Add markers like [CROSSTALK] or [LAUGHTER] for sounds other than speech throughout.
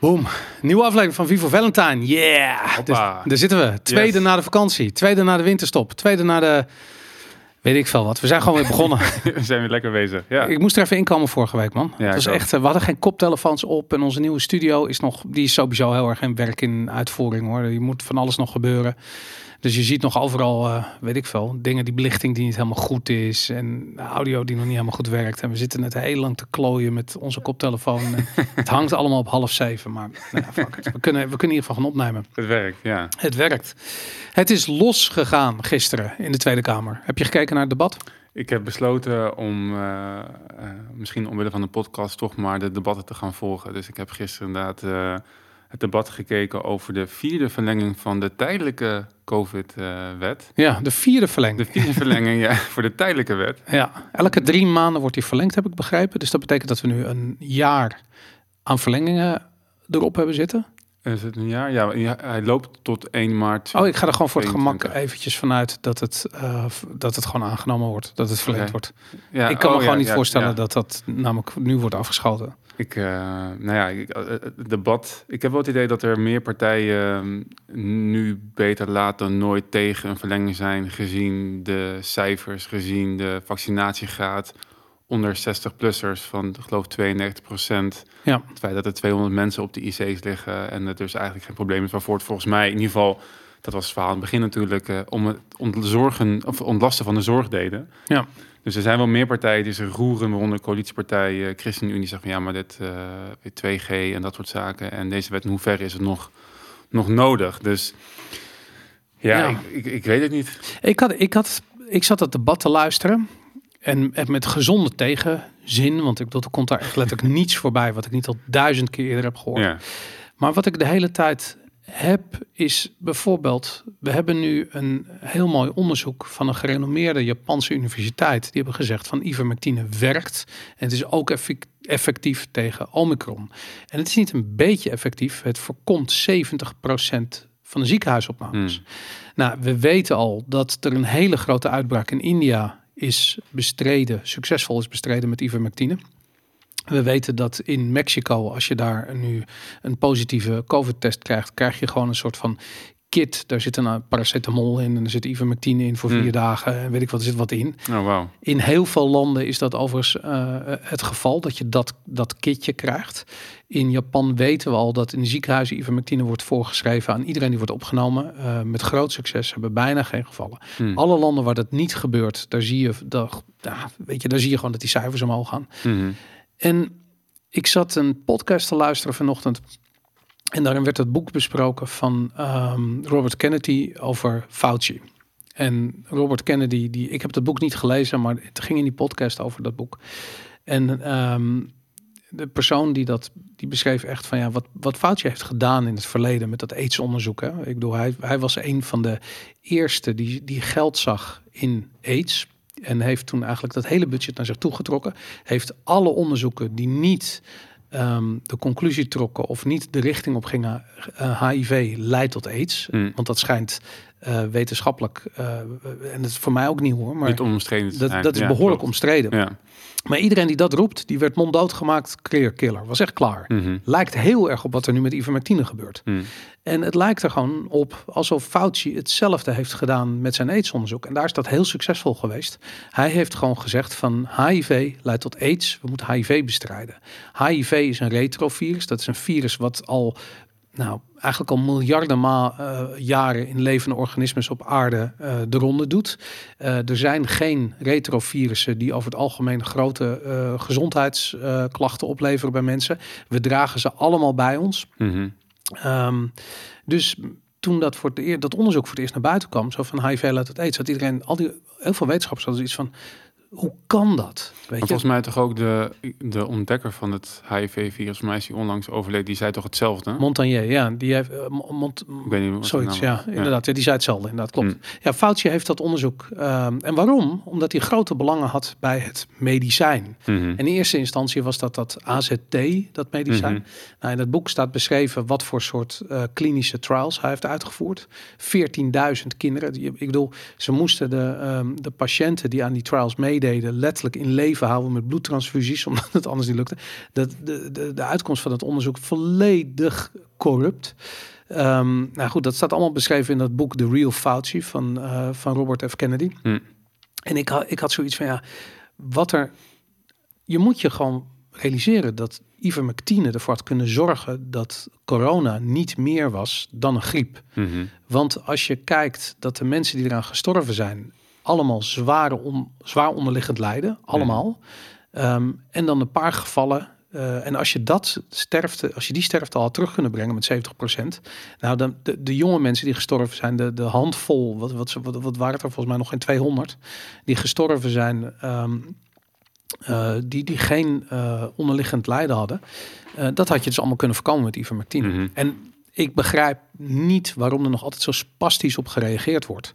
Boom. Nieuwe aflevering van Vivo Valentine. Yeah. Dus, daar zitten we. Tweede Yes. na de vakantie. Tweede na de winterstop. Tweede na de... Weet ik veel wat. We zijn gewoon weer begonnen. [LAUGHS] We zijn weer lekker bezig. Ja. Ik moest er even inkomen vorige week, man. Ja, het was echt, eh, we hadden geen koptelefoons op. En onze nieuwe studio is nog... Die is sowieso heel erg in werk in uitvoering, hoor. Je moet van alles nog gebeuren. Dus je ziet nog overal, eh, weet ik veel, dingen, die belichting die niet helemaal goed is. En audio die nog niet helemaal goed werkt. En we zitten net heel lang te klooien met onze koptelefoon. [LAUGHS] Het hangt allemaal op half zeven. Maar nou ja. We, kunnen, we kunnen in ieder geval gaan opnemen. Het werkt, ja. Het werkt. Het is losgegaan gisteren in de Tweede Kamer. Heb je gekeken naar het debat? Ik heb besloten om, eh, eh, misschien omwille van de podcast, toch maar de debatten te gaan volgen. Dus ik heb gisteren inderdaad het debat gekeken over de vierde verlenging van de tijdelijke COVID-wet. Ja, de vierde verlenging. de vierde verlenging ja, [LAUGHS] voor de tijdelijke wet. Ja, elke drie maanden wordt die verlengd, heb ik begrepen. Dus dat betekent dat we nu een jaar aan verlengingen erop hebben zitten. Is het een jaar? Ja, hij loopt tot 1 maart. Oh, ik ga er gewoon voor het gemak 22. eventjes vanuit dat het, eh, dat het gewoon aangenomen wordt. Dat het verlengd wordt. Ja, ik kan me oh, gewoon ja, niet ja, voorstellen dat dat namelijk nu wordt afgeschoten. Ik, eh, nou ja, ik, eh, het debat. Ik heb wel het idee dat er meer partijen eh, nu beter laat dan nooit tegen een verlenging zijn, gezien de cijfers, gezien de vaccinatiegraad onder 60-plussers van, ik geloof 92 procent. Ja. Het feit dat er 200 mensen op de IC's liggen en het dus eigenlijk geen probleem is, waarvoor het volgens mij in ieder geval, dat was het verhaal aan het begin natuurlijk, eh, om het ontzorgen, of ontlasten van de zorg deden. Ja. Dus er zijn wel meer partijen die zich roeren, waaronder de coalitiepartij eh, ChristenUnie zegt van ja, maar dit eh, weer 2G en dat soort zaken. En deze wet, in hoeverre is het nog, nog nodig? Dus ja, Ja. Ik, ik, ik weet het niet. Ik, had, ik, had, ik zat het debat te luisteren. En en met gezonde tegenzin. Want ik er komt daar echt letterlijk [LAUGHS] niets voorbij. Wat ik niet al duizend keer eerder heb gehoord. Ja. Maar wat ik de hele tijd heb, is bijvoorbeeld, we hebben nu een heel mooi onderzoek van een gerenommeerde Japanse universiteit. Die hebben gezegd van ivermectine werkt en het is ook effec- effectief tegen Omicron. En het is niet een beetje effectief, het voorkomt 70% van de ziekenhuisopnames. Hmm. Nou, we weten al dat er een hele grote uitbraak in India is bestreden, succesvol is bestreden met ivermectine. We weten dat in Mexico, als je daar nu een positieve COVID-test krijgt, krijg je gewoon een soort van kit. Daar zit een paracetamol in en er zit ivermectine in voor Hmm. vier dagen. En weet ik wat, er zit wat in. Oh, wauw. In heel veel landen is dat overigens eh, het geval, dat je dat, dat kitje krijgt. In Japan weten we al dat in de ziekenhuizen ivermectine wordt voorgeschreven aan iedereen die wordt opgenomen. Eh, met groot succes, hebben bijna geen gevallen. Hmm. Alle landen waar dat niet gebeurt, daar zie je, ja, weet je, daar zie je gewoon dat die cijfers omhoog gaan. Mhm. En ik zat een podcast te luisteren vanochtend. En daarin werd het boek besproken van ehm, Robert Kennedy over Fauci. En Robert Kennedy, die, ik heb het boek niet gelezen, maar het ging in die podcast over dat boek. En ehm, de persoon die dat die beschreef echt van ja, wat, wat Fauci heeft gedaan in het verleden met dat AIDS-onderzoek. Hè? Ik bedoel, hij, hij was een van de eerste die, die geld zag in AIDS. En heeft toen eigenlijk dat hele budget naar zich toe getrokken. Heeft alle onderzoeken die niet ehm, de conclusie trokken of niet de richting op gingen, eh, HIV leidt tot AIDS. Hmm. Want dat schijnt eh, wetenschappelijk, eh, en dat is voor mij ook nieuw hoor, maar Niet omstreden dat, dat is Ja, behoorlijk klopt. omstreden. Ja. Maar iedereen die dat roept, die werd monddood gemaakt, clear killer. Was echt klaar. Mhm. Lijkt heel erg op wat er nu met ivermectine gebeurt. Hmm. En het lijkt er gewoon op alsof Fauci hetzelfde heeft gedaan met zijn AIDS-onderzoek. En daar is dat heel succesvol geweest. Hij heeft gewoon gezegd van HIV leidt tot AIDS. We moeten HIV bestrijden. HIV is een retrovirus. Dat is een virus wat al, nou, eigenlijk al miljarden ma eh, jaren in levende organismen op aarde eh, de ronde doet. Eh, er zijn geen retrovirussen die over het algemeen grote gezondheidsklachten opleveren bij mensen. We dragen ze allemaal bij ons. Mhm. Ehm, dus toen dat, voor het eer, dat onderzoek voor het eerst naar buiten kwam, zo van HIV leidt tot AIDS, had iedereen, al die, heel veel wetenschappers hadden iets van, hoe kan dat? Weet Maar je? volgens mij toch ook de, de ontdekker van het HIV-virus, volgens mij is die onlangs overleden, die zei toch hetzelfde? Montagnier, ja, die heeft, Mo- Mont, Ik weet niet zoiets, ja, inderdaad, ja, die zei hetzelfde, inderdaad, klopt. Mm. Ja, Fauci heeft dat onderzoek, ehm, en waarom? Omdat hij grote belangen had bij het medicijn. Mhm. En in eerste instantie was dat dat AZT, dat medicijn. Mhm. Nou, in het boek staat beschreven wat voor soort eh, klinische trials hij heeft uitgevoerd. 14.000 kinderen. Die- Ik bedoel, ze moesten de, ehm, de patiënten die aan die trials meededen meededen, letterlijk in leven houden met bloedtransfusies, [LAUGHS] omdat het anders niet lukte. Dat de, de, de uitkomst van het onderzoek volledig corrupt. Ehm, nou goed, dat staat allemaal beschreven in dat boek The Real Fauci van, uh, van Robert F. Kennedy. Hm. En ik, had, ik had zoiets van, ja, wat er... Je moet je gewoon realiseren dat ivermectine ervoor had kunnen zorgen dat corona niet meer was dan een griep. Mhm. Want als je kijkt dat de mensen die eraan gestorven zijn, allemaal zware zwaar onderliggend lijden, allemaal. Ehm, en dan een paar gevallen. eh, en als je dat sterfte, als je die sterfte al had terug kunnen brengen met 70%, nou dan de, de jonge mensen die gestorven zijn, de, de handvol, wat, wat, wat, wat waren het er volgens mij nog geen 200, die gestorven zijn, ehm, eh, die, die geen eh, onderliggend lijden hadden, dat had je dus allemaal kunnen voorkomen met ivermectine. Mhm. En ik begrijp niet waarom er nog altijd zo spastisch op gereageerd wordt.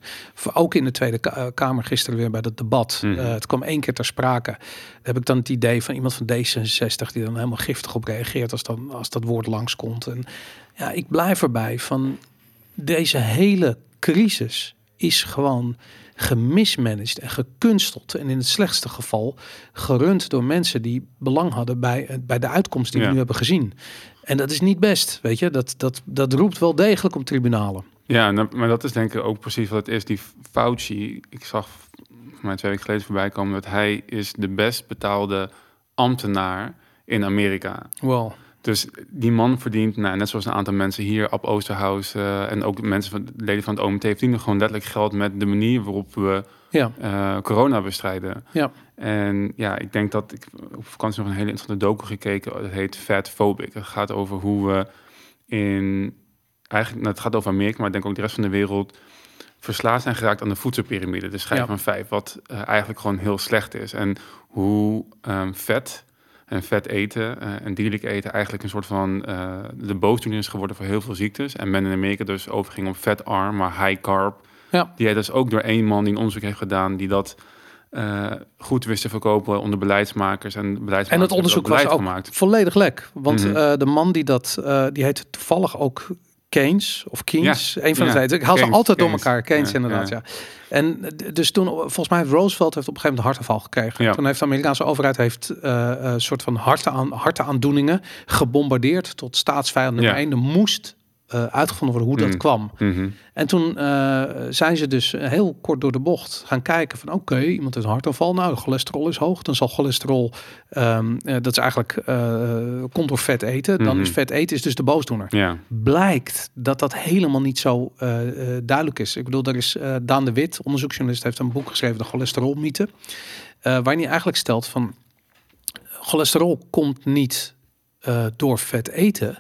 Ook in de Tweede eh, Kamer gisteren weer bij dat debat. Mhm. Eh, het kwam één keer ter sprake. Heb ik dan het idee van iemand van D66 die dan helemaal giftig op reageert als, dan, als dat woord langskomt. En ja, ik blijf erbij van deze hele crisis is gewoon gemismanaged en gekunsteld. En in het slechtste geval gerund door mensen die belang hadden bij, eh, bij de uitkomst die Ja. we nu hebben gezien. En dat is niet best, weet je. Dat, dat, dat roept wel degelijk om tribunalen. Ja, maar dat is denk ik ook precies wat het is. Die Fauci, ik zag mij twee weken geleden voorbij komen... dat hij is de best betaalde ambtenaar in Amerika. Wow. Dus die man verdient, nou, net zoals een aantal mensen hier op Oosterhuis... en ook mensen van leden van het OMT... verdienen gewoon letterlijk geld met de manier waarop we Ja, eh, corona bestrijden. ja. En ja, ik denk dat ik op vakantie nog een hele interessante docu gekeken. Dat heet Fat Phobic. Het gaat over hoe we in eigenlijk, nou, het gaat over Amerika, maar ik denk ook de rest van de wereld verslaafd zijn geraakt aan de voedselpyramide, de schijf Ja. van vijf, wat eh, eigenlijk gewoon heel slecht is. En hoe ehm, vet en vet eten eh, en dierlijk eten eigenlijk een soort van eh, de boosdoener is geworden voor heel veel ziektes. En men in Amerika dus overging op vetarm, maar high carb. Ja. Die dus ook door één man die een onderzoek heeft gedaan, die dat eh, goed wist te verkopen onder beleidsmakers en beleidsmakers. En het onderzoek was ook gemaakt. volledig lek. Want Mhm. eh, de man die dat, eh, die heet toevallig ook Keynes of Keynes, een van de ja. twee. Ik haal ze Keynes, altijd door elkaar. Keynes Ja, inderdaad, ja. En dus toen, volgens mij heeft Roosevelt heeft op een gegeven moment een hartaanval gekregen. Ja. Toen heeft de Amerikaanse overheid heeft, een soort van harteaan, harteaandoeningen gebombardeerd tot staatsvijand nummer één. Er moest eh, uitgevonden worden hoe dat Mhm. kwam. Mhm. En toen eh, zijn ze dus heel kort door de bocht gaan kijken van oké, iemand heeft een hartaanval. Nou, de cholesterol is hoog. Dan zal cholesterol, ehm, eh, dat is eigenlijk, eh komt door vet eten. Dan Mhm. is vet eten is dus de boosdoener. Ja. Blijkt dat dat helemaal niet zo eh, eh, duidelijk is. Ik bedoel, er is eh, Daan de Wit, onderzoeksjournalist, heeft een boek geschreven, De cholesterolmythe. eh waarin hij eigenlijk stelt van cholesterol komt niet eh, door vet eten.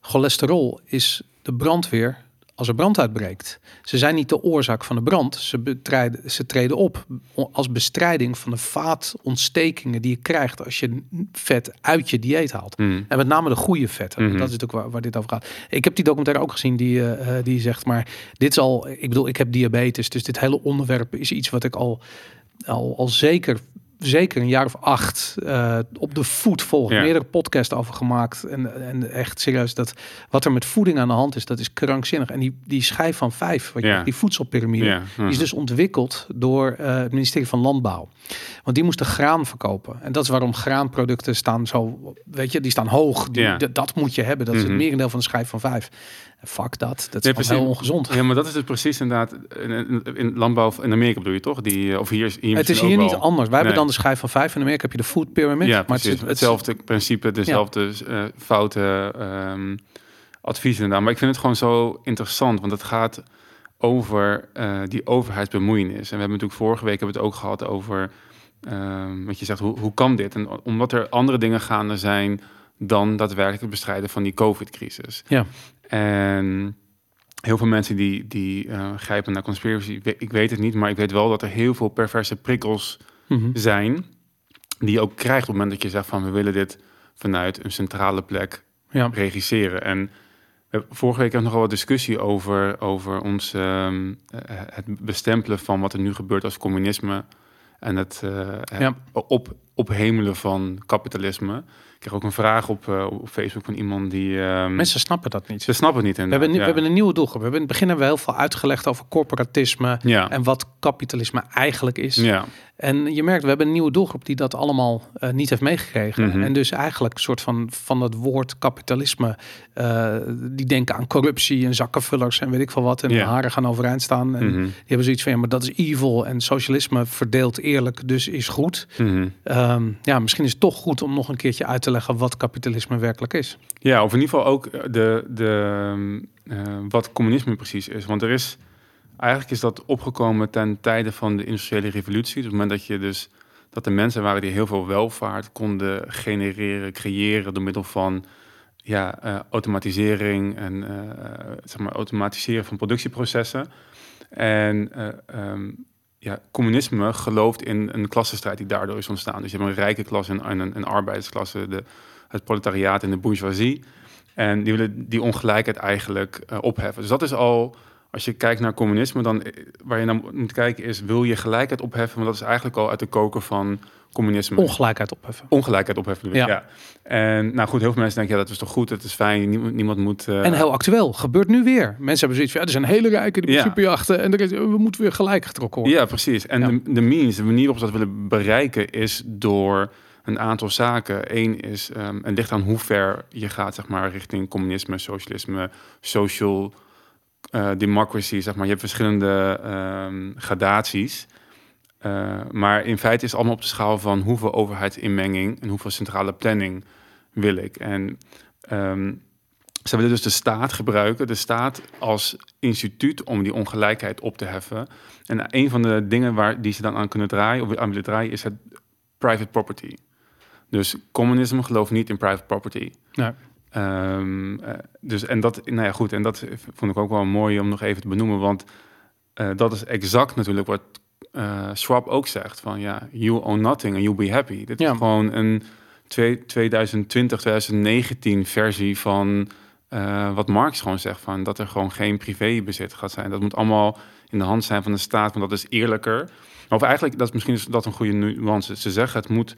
Cholesterol is de brandweer als er brand uitbreekt. Ze zijn niet de oorzaak van de brand. Ze, ze treden op als bestrijding van de vaatontstekingen die je krijgt als je vet uit je dieet haalt. Mhm. En met name de goede vetten. Mhm. Dat is natuurlijk waar, waar dit over gaat. Ik heb die documentaire ook gezien die, eh, eh, die zegt, maar dit is al, ik bedoel, ik heb diabetes, dus dit hele onderwerp is iets wat ik al, al, al zeker, zeker een jaar of acht eh, op de voet volg. Ja. Meerdere podcasts over gemaakt. En, en echt serieus, dat wat er met voeding aan de hand is, dat is krankzinnig. En die, die schijf van vijf, wat je, Ja. die voedselpyramide, Ja. die is dus ontwikkeld door eh, het ministerie van Landbouw. Want die moesten graan verkopen. En dat is waarom graanproducten staan zo, weet je, die staan hoog. Die, Dat moet je hebben. Dat is het Mhm. merendeel van de schijf van vijf. Fuck dat. Dat is Ja, heel ongezond. Ja, maar dat is dus precies inderdaad in, in, landbouw in Amerika bedoel je toch? Die, eh, of hier, hier het is hier niet wel. anders. Wij hebben dan de schijf van vijf. In Amerika heb je de food pyramid. Ja, maar het, is- het, hetzelfde principe, dezelfde eh, foute ehm, adviezen inderdaad. Maar ik vind het gewoon zo interessant, want het gaat over eh, die overheidsbemoeienis. En we hebben natuurlijk vorige week hebben we het ook gehad over ehm, wat je zegt, hoe, hoe kan dit? En omdat er andere dingen gaande zijn dan daadwerkelijk het bestrijden van die COVID-crisis. Ja. En heel veel mensen die, die eh, grijpen naar conspiracy, ik weet- het niet, maar ik weet wel dat er heel veel perverse prikkels Mhm. zijn die je ook krijgt op het moment dat je zegt van we willen dit vanuit een centrale plek Ja. regisseren. En vorige week nog nogal wat discussie over, over ons ehm, eh, het bestempelen van wat er nu gebeurt als communisme en het Ja. op ophemelen van kapitalisme. Ik kreeg ook een vraag op, uh, op Facebook van iemand die... Um, Mensen snappen dat niet. Ze snappen het niet we hebben, ja. we hebben een nieuwe doelgroep. We hebben in het begin hebben we heel veel uitgelegd over corporatisme ja. en wat kapitalisme eigenlijk is. Ja. En je merkt, we hebben een nieuwe doelgroep die dat allemaal uh, niet heeft meegekregen. Mhm. En dus eigenlijk een soort van, van het woord kapitalisme, uh, die denken aan corruptie en zakkenvullers en weet ik veel wat. En Ja. haren gaan overeind staan. En Mhm. die hebben zoiets van, ja, maar dat is evil. En socialisme verdeelt eerlijk, dus is goed. Mhm. Ehm, ja, misschien is het toch goed om nog een keertje uit te leggen wat kapitalisme werkelijk is. Ja, of in ieder geval ook eh, de, de, eh, wat communisme precies is. Want er is, eigenlijk is dat opgekomen ten tijde van de industriële revolutie. Dus op het moment dat je dus, dat er mensen waren die heel veel welvaart konden genereren, creëren door middel van ja, eh, automatisering en eh, zeg maar automatiseren van productieprocessen. En eh, ehm, ja, communisme gelooft in een klassenstrijd die daardoor is ontstaan. Dus je hebt een rijke klasse en een, arbeidersklasse, de, het proletariaat en de bourgeoisie. En die willen die ongelijkheid eigenlijk eh, opheffen. Dus dat is al, als je kijkt naar communisme, dan eh, waar je naar moet kijken is, wil je gelijkheid opheffen? Want dat is eigenlijk al uit de koker van communisme. Ongelijkheid opheffen. Ongelijkheid opheffen. ik, Ja. Ja. En nou goed, heel veel mensen denken, ja, dat is toch goed, het is fijn, niemand, niemand moet... eh, En heel actueel, gebeurt nu weer. Mensen hebben zoiets van, ja, er zijn hele rijken die Ja. superjachten en is, we moeten weer gelijk getrokken worden. Ja, precies. En Ja. De, de means, de manier waarop ze dat willen bereiken, is door een aantal zaken. Eén is, ehm en ligt aan hoe ver je gaat, zeg maar, richting communisme, socialisme, social eh, democracy, zeg maar. Je hebt verschillende ehm, gradaties. Eh, maar in feite is het allemaal op de schaal van hoeveel overheidsinmenging en hoeveel centrale planning wil ik. En ehm, ze willen dus de staat gebruiken, de staat als instituut om die ongelijkheid op te heffen. En een van de dingen waar die ze dan aan kunnen draaien, of aan willen draaien, is het private property. Dus communisme gelooft niet in private property. Ehm, eh, dus en dat, nou ja, goed, en dat vond ik ook wel mooi om nog even te benoemen, want eh, dat is exact natuurlijk wat eh Schwab ook zegt: van ja, you own nothing and you'll be happy. Dit Ja. is gewoon een twee- 2020, 2019 versie van wat Marx gewoon zegt: van dat er gewoon geen privébezit gaat zijn. Dat moet allemaal in de hand zijn van de staat, want dat is eerlijker. Of eigenlijk, dat is misschien is dat een goede nuance. Ze zeggen het moet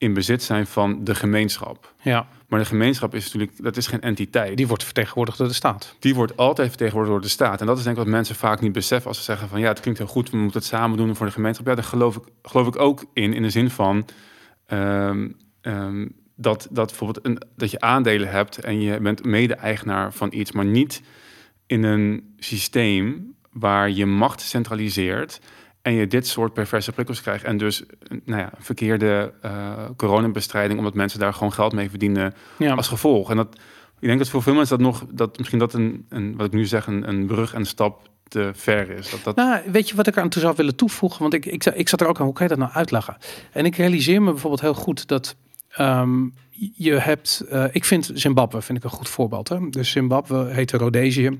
in bezit zijn van de gemeenschap. Ja, Maar de gemeenschap is natuurlijk, dat is geen entiteit. die wordt vertegenwoordigd door de staat. Die wordt altijd vertegenwoordigd door de staat. En dat is denk ik wat mensen vaak niet beseffen als ze zeggen van ja, het klinkt heel goed, we moeten het samen doen voor de gemeenschap. Ja, daar geloof ik, geloof ik ook in, in de zin van ehm, ehm, dat, dat bijvoorbeeld een, dat je aandelen hebt en je bent mede-eigenaar van iets, maar niet in een systeem waar je macht centraliseert en je dit soort perverse prikkels krijgt. En dus nou ja, verkeerde eh coronabestrijding, omdat mensen daar gewoon geld mee verdienen Ja, als gevolg. En dat, ik denk dat voor veel mensen dat nog, dat misschien dat een, een wat ik nu zeg, een, een brug en stap te ver is. Dat, dat, Nou, weet je wat ik aan toe zou willen toevoegen? Want ik, ik, ik zat er ook aan, hoe kan je dat nou uitleggen? En ik realiseer me bijvoorbeeld heel goed dat ehm, je hebt... eh, ik vind Zimbabwe vind ik een goed voorbeeld. Hè? Dus Zimbabwe heette Rhodesië.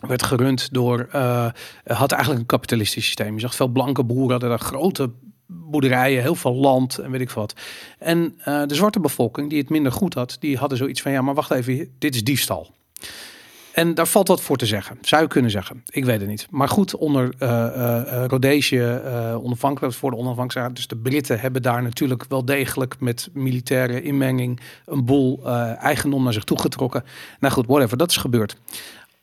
Werd gerund door... eh, had eigenlijk een kapitalistisch systeem. Je zag veel blanke boeren, hadden daar grote boerderijen, heel veel land en weet ik wat. En eh, de zwarte bevolking, die het minder goed had, die hadden zoiets van... Ja, maar wacht even, dit is diefstal. En daar valt wat voor te zeggen. Zou je kunnen zeggen. Ik weet het niet. Maar goed, onder eh eh, Rhodesië eh onafhankelijk voor de onafhankelijkheid. Dus de Britten hebben daar natuurlijk wel degelijk met militaire inmenging een boel eigendom naar zich toegetrokken. Nou goed, whatever, dat is gebeurd.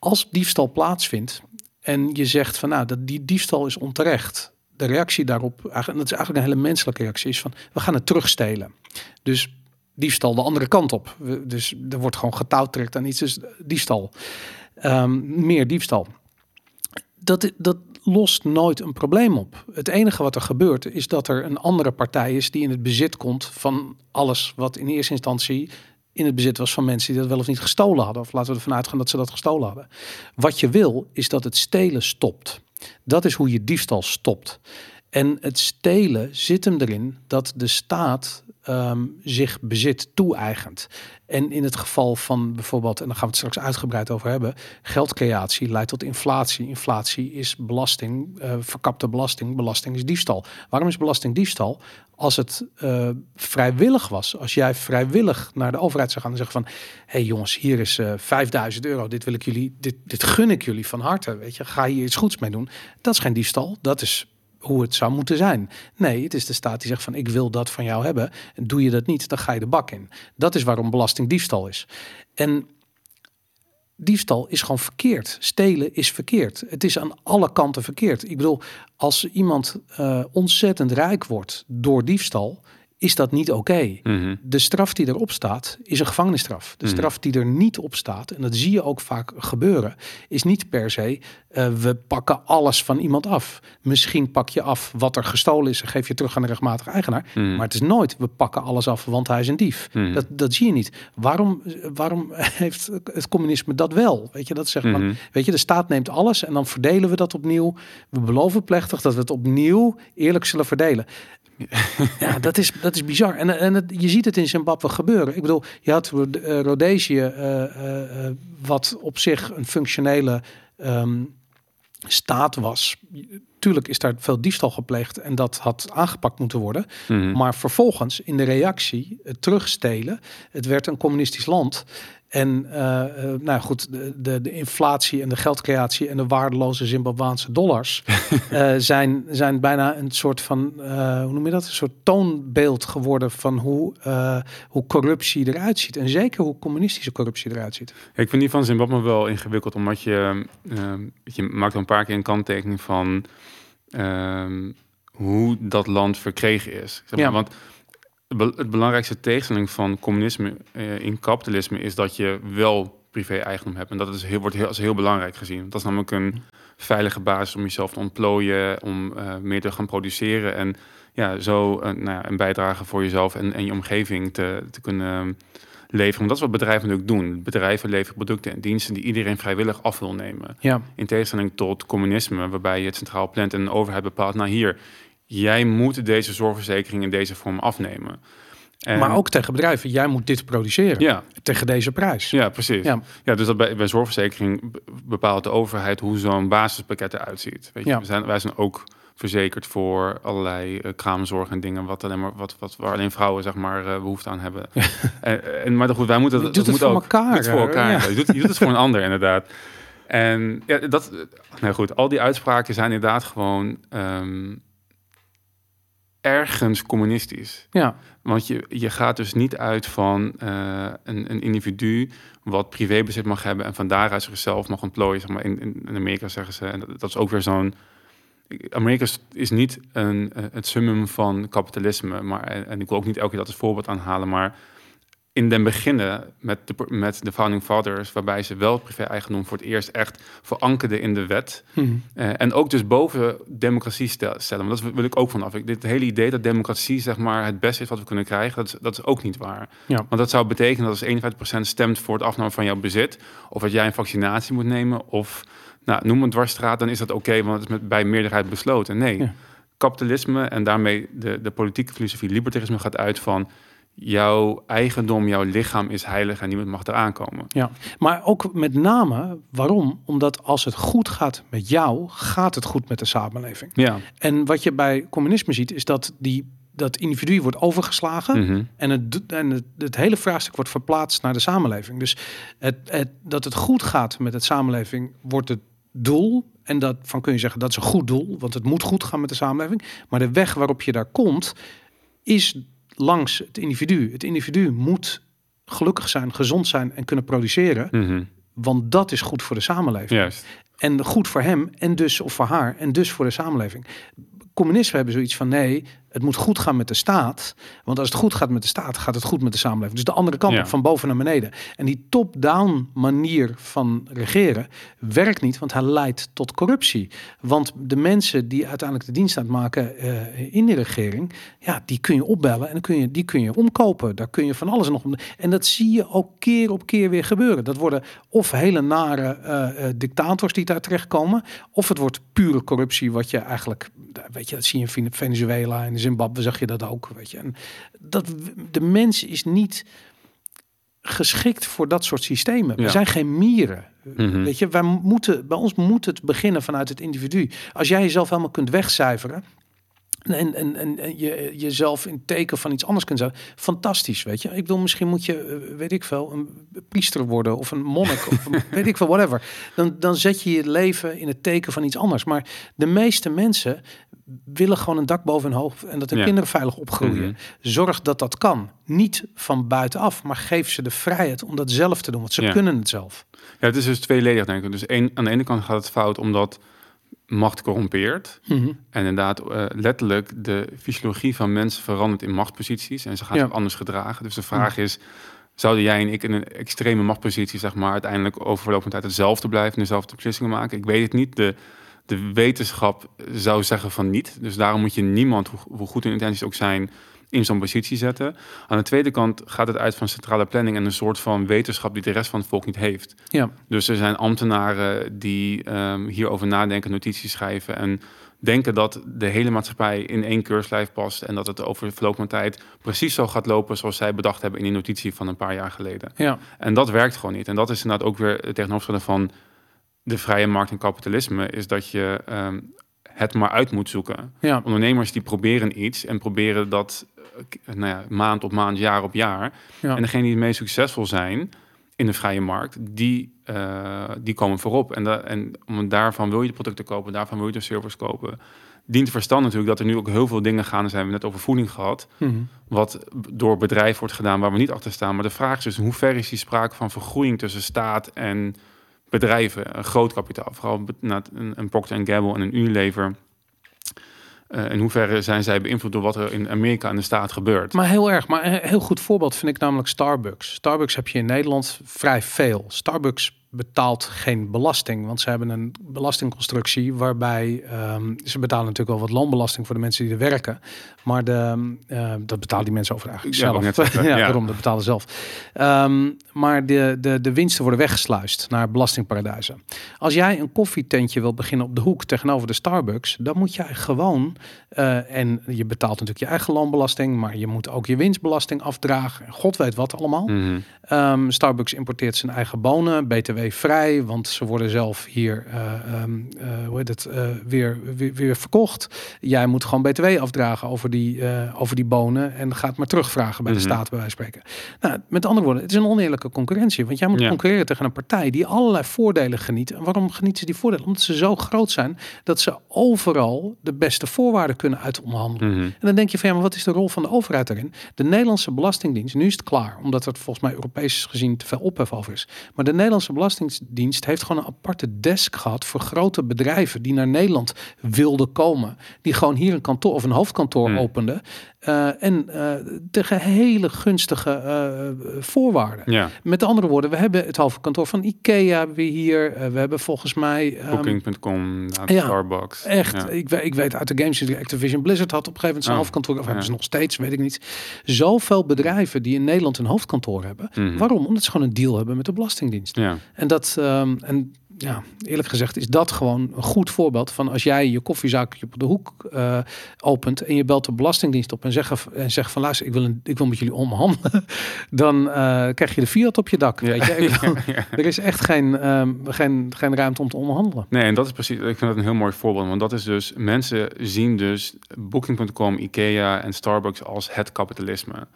Als diefstal plaatsvindt en je zegt van nou, dat die diefstal is onterecht. De reactie daarop, en dat is eigenlijk een hele menselijke reactie, is van we gaan het terugstelen. Dus diefstal de andere kant op. Dus er wordt gewoon getouwtrekt aan iets, dus diefstal. Ehm, meer diefstal. Dat, dat lost nooit een probleem op. Het enige wat er gebeurt is dat er een andere partij is die in het bezit komt van alles wat in eerste instantie in het bezit was van mensen die dat wel of niet gestolen hadden. Of laten we ervan uitgaan dat ze dat gestolen hadden. Wat je wil is dat het stelen stopt. Dat is hoe je diefstal stopt. En het stelen zit hem erin dat de staat ehm, zich bezit toe-eigent. En in het geval van bijvoorbeeld, en daar gaan we het straks uitgebreid over hebben, geldcreatie leidt tot inflatie. Inflatie is belasting, eh, verkapte belasting. Belasting is diefstal. Waarom is belasting diefstal? Als het eh, vrijwillig was, als jij vrijwillig naar de overheid zou gaan en zeggen van, hé hey jongens, hier is eh 5000 euro, dit wil ik jullie, dit, dit gun ik jullie van harte, weet je, ga hier iets goeds mee doen. Dat is geen diefstal, dat is hoe het zou moeten zijn. Nee, het is de staat die zegt van ik wil dat van jou hebben. En doe je dat niet, dan ga je de bak in. Dat is waarom belastingdiefstal is. En diefstal is gewoon verkeerd. Stelen is verkeerd. Het is aan alle kanten verkeerd. Ik bedoel, als iemand uh, ontzettend rijk wordt door diefstal, is dat niet oké. Mhm. De straf die erop staat, is een gevangenisstraf. De Mhm. straf die er niet op staat, en dat zie je ook vaak gebeuren, is niet per se, eh, we pakken alles van iemand af. Misschien pak je af wat er gestolen is en geef je terug aan de rechtmatige eigenaar. Mhm. Maar het is nooit, we pakken alles af, want hij is een dief. Dat, dat zie je niet. Waarom, waarom heeft het communisme dat wel? Weet je, dat zegt Mhm. van, weet je, de staat neemt alles en dan verdelen we dat opnieuw. We beloven plechtig dat we het opnieuw eerlijk zullen verdelen. Ja, dat is, dat is bizar. En, en het, je ziet het in Zimbabwe gebeuren. Ik bedoel, je had eh, Rhodesië, eh, eh, eh, wat op zich een functionele ehm, staat was. Tuurlijk is daar veel diefstal gepleegd en dat had aangepakt moeten worden. Mhm. Maar vervolgens in de reactie, het terugstelen, het werd een communistisch land. En eh, eh, nou goed, de, de, de inflatie en de geldcreatie en de waardeloze Zimbabwaanse dollars [LAUGHS] eh, zijn, zijn bijna een soort van, hoe noem je dat? Een soort toonbeeld geworden van hoe, hoe corruptie eruit ziet. En zeker hoe communistische corruptie eruit ziet. Ik vind die van Zimbabwe wel ingewikkeld, omdat je, ehm, je maakt een paar keer een kanttekening van ehm, hoe dat land verkregen is. Zeg maar, Ja. Want be- het belangrijkste tegenstelling van communisme eh, in kapitalisme is dat je wel privé-eigendom hebt. En dat is heel, wordt heel, als heel belangrijk gezien. Dat is namelijk een veilige basis om jezelf te ontplooien, om eh, meer te gaan produceren en ja, zo een, nou ja, een bijdrage voor jezelf en, en je omgeving te, te kunnen leveren. Want dat is wat bedrijven natuurlijk doen. Bedrijven leveren producten en diensten die iedereen vrijwillig af wil nemen. Ja, In tegenstelling tot communisme, waarbij je het centraal plant en een overheid bepaalt, nou hier, jij moet deze zorgverzekering in deze vorm afnemen. En- maar ook tegen bedrijven. Jij moet dit produceren Ja, tegen deze prijs. ja, precies. Ja. Ja. dus dat bij, bij zorgverzekering be- bepaalt de overheid hoe zo'n basispakket eruit ziet. Weet je, Ja. we zijn, wij zijn ook verzekerd voor allerlei eh, kraamzorg en dingen wat alleen maar wat, wat waar alleen vrouwen zeg maar eh, behoefte aan hebben. [LAUGHS] en, en maar goed, wij moeten Je dat, doet dat het moet voor ook, elkaar, doet voor elkaar. Ja. Je, doet, je doet het voor een ander inderdaad. En ja, dat, nou goed, al die uitspraken zijn inderdaad gewoon ehm, ergens communistisch. Ja, Want je, je gaat dus niet uit van eh, een, een individu wat privébezit mag hebben en van daaruit zichzelf mag ontplooien. Zeg maar in, in, Amerika zeggen ze, en dat, dat is ook weer zo'n. Amerika is- niet een, eh, het summum van kapitalisme, maar en, en ik wil ook niet elke keer dat als voorbeeld aanhalen, maar in den beginnen met de, met de founding fathers, waarbij ze wel privé-eigendom voor het eerst echt verankerden in de wet. Hm. Eh, en ook dus boven democratie stel- stellen. Want dat wil ik ook vanaf. Dit hele idee dat democratie zeg maar, het beste is wat we kunnen krijgen, dat is, dat is ook niet waar. Ja. Want dat zou betekenen dat als 51% stemt voor het afnemen van jouw bezit, of dat jij een vaccinatie moet nemen, of nou, noem een dwarsstraat, dan is dat oké, want het is met, bij meerderheid besloten. Nee, Ja. kapitalisme en daarmee de, de politieke filosofie, libertarisme gaat uit van jouw eigendom, jouw lichaam is heilig en niemand mag eraan komen. Ja, maar ook met name waarom? Omdat als het goed gaat met jou, gaat het goed met de samenleving. Ja. En wat je bij communisme ziet, is dat die, dat individu wordt overgeslagen. Mhm. En, het, en het, het hele vraagstuk wordt verplaatst naar de samenleving. Dus het, het, dat het goed gaat met het samenleving wordt het doel. En dat van kun je zeggen dat is een goed doel, want het moet goed gaan met de samenleving. Maar de weg waarop je daar komt, is langs het individu. Het individu moet gelukkig zijn, gezond zijn en kunnen produceren. Mhm. Want dat is goed voor de samenleving. Juist. En goed voor hem en dus of voor haar en dus voor de samenleving. Communisten hebben zoiets van nee, het moet goed gaan met de staat. Want als het goed gaat met de staat, gaat het goed met de samenleving. Dus de andere kant Ja. op, van boven naar beneden. En die top-down manier van regeren werkt niet, want hij leidt tot corruptie. Want de mensen die uiteindelijk de dienst aan het maken eh, in de regering, ja, die kun je opbellen en dan kun je, die kun je omkopen. Daar kun je van alles en nog om. En dat zie je ook keer op keer weer gebeuren. Dat worden of hele nare eh, eh, dictators die daar terechtkomen, of het wordt pure corruptie, wat je eigenlijk, weet je, dat zie je in Venezuela en Zimbabwe zag je dat ook, weet je. En dat de mens is niet geschikt voor dat soort systemen. We zijn geen mieren. Mhm. Weet je, wij moeten, bij ons moet het beginnen vanuit het individu. Als jij jezelf helemaal kunt wegcijferen. En, en, en, en je jezelf in teken van iets anders kunt zetten. Fantastisch, weet je. Ik bedoel, misschien moet je, eh, weet ik veel, een priester worden of een monnik of een, [LAUGHS] weet ik veel, whatever. Dan, dan zet je je leven in het teken van iets anders. Maar de meeste mensen willen gewoon een dak boven hun hoofd en dat hun Ja. kinderen veilig opgroeien. Mhm. Zorg dat dat kan. Niet van buitenaf, maar geef ze de vrijheid om dat zelf te doen, want ze Ja. kunnen het zelf. Ja, het is dus tweeledig, denk ik. Dus één, aan de ene kant gaat het fout omdat macht corrompeert. Mhm. En inderdaad, eh, letterlijk, de fysiologie van mensen verandert in machtsposities. En ze gaan Ja. zich anders gedragen. Dus de vraag is, zouden jij en ik in een extreme machtspositie, zeg maar, uiteindelijk over verloop van tijd hetzelfde blijven en dezelfde beslissingen maken? Ik weet het niet. De, de wetenschap zou zeggen van niet. Dus daarom moet je niemand, hoe, goed hun intenties ook zijn, in zo'n positie zetten. Aan de tweede kant gaat het uit van centrale planning en een soort van wetenschap die de rest van het volk niet heeft. Ja, Dus er zijn ambtenaren die ehm, hierover nadenken, notities schrijven en denken dat de hele maatschappij in één keurslijf past en dat het over verloop van tijd precies zo gaat lopen zoals zij bedacht hebben in die notitie van een paar jaar geleden. ja, En dat werkt gewoon niet. En dat is inderdaad ook weer het tegenovergestelde van de vrije markt en kapitalisme, is dat je ehm, het maar uit moet zoeken. ja. Ondernemers die proberen iets en proberen dat eh, nou ja, maand op maand, jaar op jaar. ja. En degene die het meest succesvol zijn in de vrije markt, die, eh, die komen voorop. En, da- en om, daarvan wil je de producten kopen, daarvan wil je de servers kopen. Dient te verstaan natuurlijk dat er nu ook heel veel dingen gaan. Zijn we net over voeding gehad. Mhm. Wat door bedrijven wordt gedaan waar we niet achter staan. Maar de vraag is dus, in hoever is die sprake van vergroeiing tussen staat en bedrijven? Een groot kapitaal, vooral het- een, Procter Gamble en een Unilever. Eh, in hoeverre zijn zij beïnvloed door wat er in Amerika en de staat gebeurt? Maar heel erg. Maar een heel goed voorbeeld vind ik namelijk Starbucks. Starbucks heb je in Nederland vrij veel. Starbucks betaalt geen belasting, want ze hebben een belastingconstructie waarbij ehm, ze betalen natuurlijk wel wat loonbelasting voor de mensen die er werken, maar de, eh, dat betalen die mensen over eigenlijk Ja, zelf. net zeggen, [LAUGHS] ja, ja. daarom dat betalen ze zelf. Ehm, maar de, de, de winsten worden weggesluist naar belastingparadijzen. Als jij een koffietentje wil beginnen op de hoek tegenover de Starbucks, dan moet jij gewoon eh, en je betaalt natuurlijk je eigen loonbelasting, maar je moet ook je winstbelasting afdragen. En God weet wat allemaal. Mhm. Ehm, Starbucks importeert zijn eigen bonen, BTW vrij, want ze worden zelf hier eh, hoe heet het, eh, weer, weer, weer verkocht. Jij moet gewoon BTW afdragen over die, over die bonen en gaat maar terugvragen bij Mhm. de staat, bij wijze van spreken. Nou, met andere woorden, het is een oneerlijke concurrentie, want jij moet Ja. concurreren tegen een partij die allerlei voordelen geniet. En waarom genieten ze die voordelen? Omdat ze zo groot zijn dat ze overal de beste voorwaarden kunnen uitonderhandelen. Mhm. En dan denk je van ja, maar wat is de rol van de overheid daarin? De Nederlandse Belastingdienst, nu is het klaar, omdat er volgens mij Europees gezien te veel ophef over is. Maar de Nederlandse Belastingdienst heeft gewoon een aparte desk gehad voor grote bedrijven die naar Nederland wilden komen. Die gewoon hier een kantoor of een hoofdkantoor Hmm. openden. Eh, en eh, tegen hele gunstige eh, voorwaarden. Ja, Met andere woorden, we hebben het hoofdkantoor van IKEA hebben we hier. Eh, we hebben volgens mij. ehm, Booking.com, nou, ja, Starbucks. Echt, Ja. ik, weet, ik weet uit de games die Activision Blizzard had op een gegeven moment zijn Oh, hoofdkantoor, of hebben ze nog steeds, weet ik niet. Zoveel bedrijven die in Nederland een hoofdkantoor hebben. Mhm. Waarom? Omdat ze gewoon een deal hebben met de Belastingdienst. Ja. En dat, ehm, en ja, eerlijk gezegd is dat gewoon een goed voorbeeld van als jij je koffiezaakje op de hoek eh, opent en je belt de Belastingdienst op en zegt, en zegt van luister, ik wil, een, ik wil met jullie omhandelen, [LAUGHS] dan eh, krijg je de Fiat op je dak. Weet je? [LAUGHS] Ik bedoel, Ja. Er is echt geen, ehm, geen, geen ruimte om te onderhandelen. Nee, en dat is precies, ik vind dat een heel mooi voorbeeld. Want dat is dus, mensen zien dus Booking.com, IKEA en Starbucks als het kapitalisme.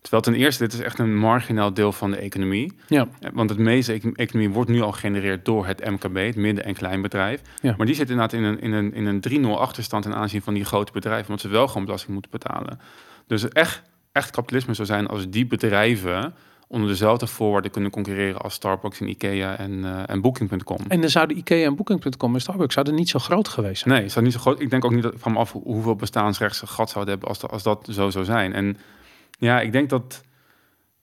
Terwijl ten eerste, dit is echt een marginaal deel van de economie. Ja, Eh, Want het meeste econ- economie wordt nu al gegenereerd door het MKB, het midden- en kleinbedrijf. Ja. Maar die zit inderdaad in een, in een, in een 3-0 achterstand ten aanzien van die grote bedrijven, omdat ze wel gewoon belasting moeten betalen. Dus echt, echt kapitalisme zou zijn als die bedrijven onder dezelfde voorwaarden kunnen concurreren als Starbucks en IKEA en, eh, en Booking.com. En dan zouden IKEA en Booking.com en Starbucks zouden niet zo groot geweest zijn. Nee, zou niet zo groot. Ik denk ook niet dat van me af hoe- hoeveel bestaansrechts gat zouden hebben als, als dat zo zou zijn. En ja, ik denk dat.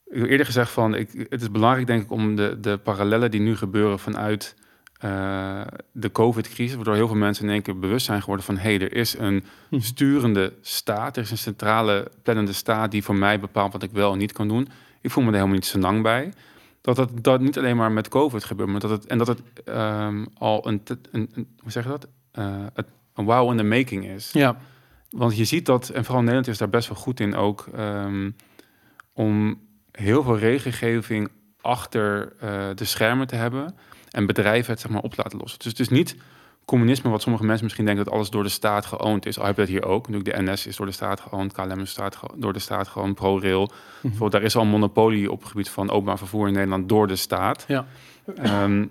Ik heb eerder gezegd van, ik, het is belangrijk denk ik om de, de parallellen die nu gebeuren vanuit eh, de COVID-crisis, waardoor heel veel mensen in één keer bewust zijn geworden van, hé, hey, er is een Hm. sturende staat, er is een centrale plannende staat die voor mij bepaalt wat ik wel en niet kan doen. Ik voel me er helemaal niet zo lang bij. Dat dat, dat niet alleen maar met COVID gebeurt, maar dat het, en dat het ehm, al een, een, een, hoe zeg je dat? Eh, een wow in the making is. Ja, Want je ziet dat, en vooral Nederland is daar best wel goed in ook, ehm, om heel veel regelgeving achter eh, de schermen te hebben en bedrijven het zeg maar op te laten lossen. Dus het is niet communisme wat sommige mensen misschien denken dat alles door de staat geoond is. Al heb je dat hier ook. Natuurlijk, de NS is door de staat geoond, KLM is door de staat geoond, ProRail. Bijvoorbeeld, daar is al een monopolie op het gebied van openbaar vervoer in Nederland door de staat. ja. Ehm,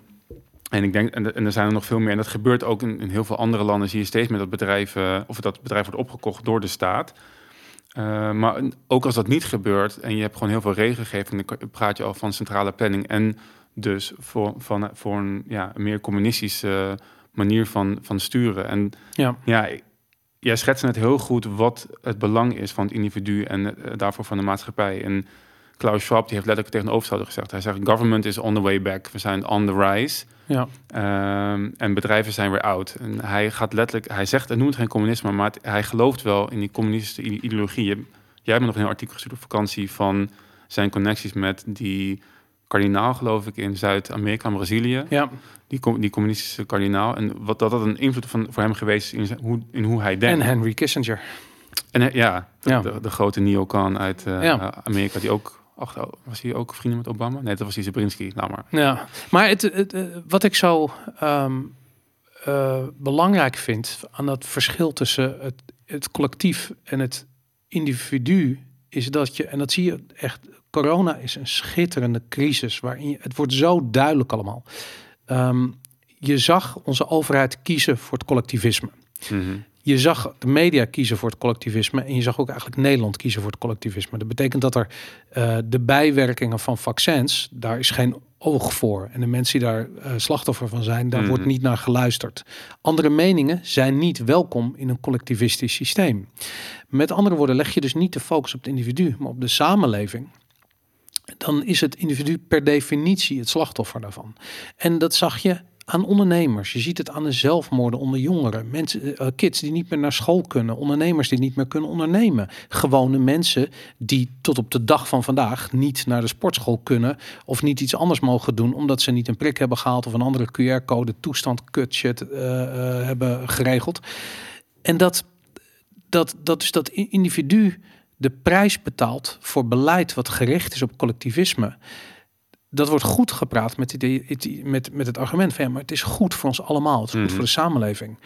En ik denk, en, en er zijn er nog veel meer. En dat gebeurt ook in, in heel veel andere landen. Zie je steeds meer dat bedrijven, of dat bedrijf wordt opgekocht door de staat. Uh, maar ook als dat niet gebeurt en je hebt gewoon heel veel regelgeving, dan praat je al van centrale planning en dus voor, van, voor een, ja, een meer communistische manier van, van sturen. En ja, ja jij schetst net heel goed wat het belang is van het individu en uh, daarvoor van de maatschappij. En Klaus Schwab die heeft letterlijk tegen de overstouder gezegd. Hij zegt, government is on the way back. We zijn on the rise. Ja. Um, en bedrijven zijn weer oud. En hij gaat letterlijk, hij zegt, het noemt geen communisme, maar hij gelooft wel in die communistische ideologie. Jij hebt me nog een artikel gestuurd op vakantie van zijn connecties met die kardinaal, geloof ik, in Zuid-Amerika en Brazilië. Ja. Die, die communistische kardinaal. En wat dat, dat een invloed van, voor hem geweest is in, hoe, in hoe hij denkt. En Henry Kissinger. En eh, ja, de, ja. de, de grote neocon uit uh, Amerika, die ook Ach, oh, was hij ook vrienden met Obama? Nee, dat was die Zabrinski. Nou maar. Ja, maar het, het, eh, wat ik zo um, uh, belangrijk vind aan dat verschil tussen het, het collectief en het individu, is dat je, en dat zie je echt, corona is een schitterende crisis waarin je, het wordt zo duidelijk allemaal. Um, je zag onze overheid kiezen voor het collectivisme. Mm -hmm je zag de media kiezen voor het collectivisme en je zag ook eigenlijk Nederland kiezen voor het collectivisme. Dat betekent dat er uh, de bijwerkingen van vaccins, daar is geen oog voor. En de mensen die daar uh, slachtoffer van zijn, daar wordt mhm. niet naar geluisterd. Andere meningen zijn niet welkom in een collectivistisch systeem. Met andere woorden, leg je dus niet de focus op het individu, maar op de samenleving dan is het individu per definitie het slachtoffer daarvan. En dat zag je aan ondernemers. Je ziet het aan de zelfmoorden onder jongeren. Mensen, uh, kids die niet meer naar school kunnen. Ondernemers die niet meer kunnen ondernemen. Gewone mensen die tot op de dag van vandaag niet naar de sportschool kunnen. Of niet iets anders mogen doen. Omdat ze niet een prik hebben gehaald. Of een andere QR-code toestand kut shit uh, uh, hebben geregeld. En dat, dat, dat is dat individu de prijs betaalt voor beleid wat gericht is op collectivisme dat wordt goed gepraat met, die, met, met het argument van ja, maar het is goed voor ons allemaal. Het is goed mhm. voor de samenleving.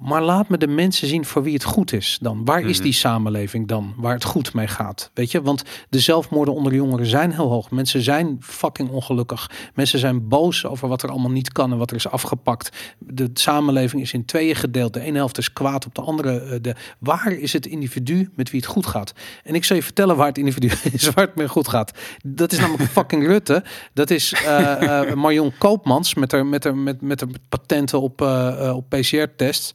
Maar laat me de mensen zien voor wie het goed is dan. Waar is mhm. die samenleving dan? Waar het goed mee gaat? Weet je, want de zelfmoorden onder jongeren zijn heel hoog. Mensen zijn fucking ongelukkig. Mensen zijn boos over wat er allemaal niet kan en wat er is afgepakt. De samenleving is in tweeën gedeeld. De ene helft is kwaad op de andere. Eh, de, waar is het individu met wie het goed gaat? En ik zal je vertellen waar het individu [LAUGHS] is, waar het mee goed gaat. Dat is namelijk [LAUGHS] fucking Rutte. Dat is uh, uh, Marion Koopmans met haar, met haar, met, met haar patenten op, op PCR-tests.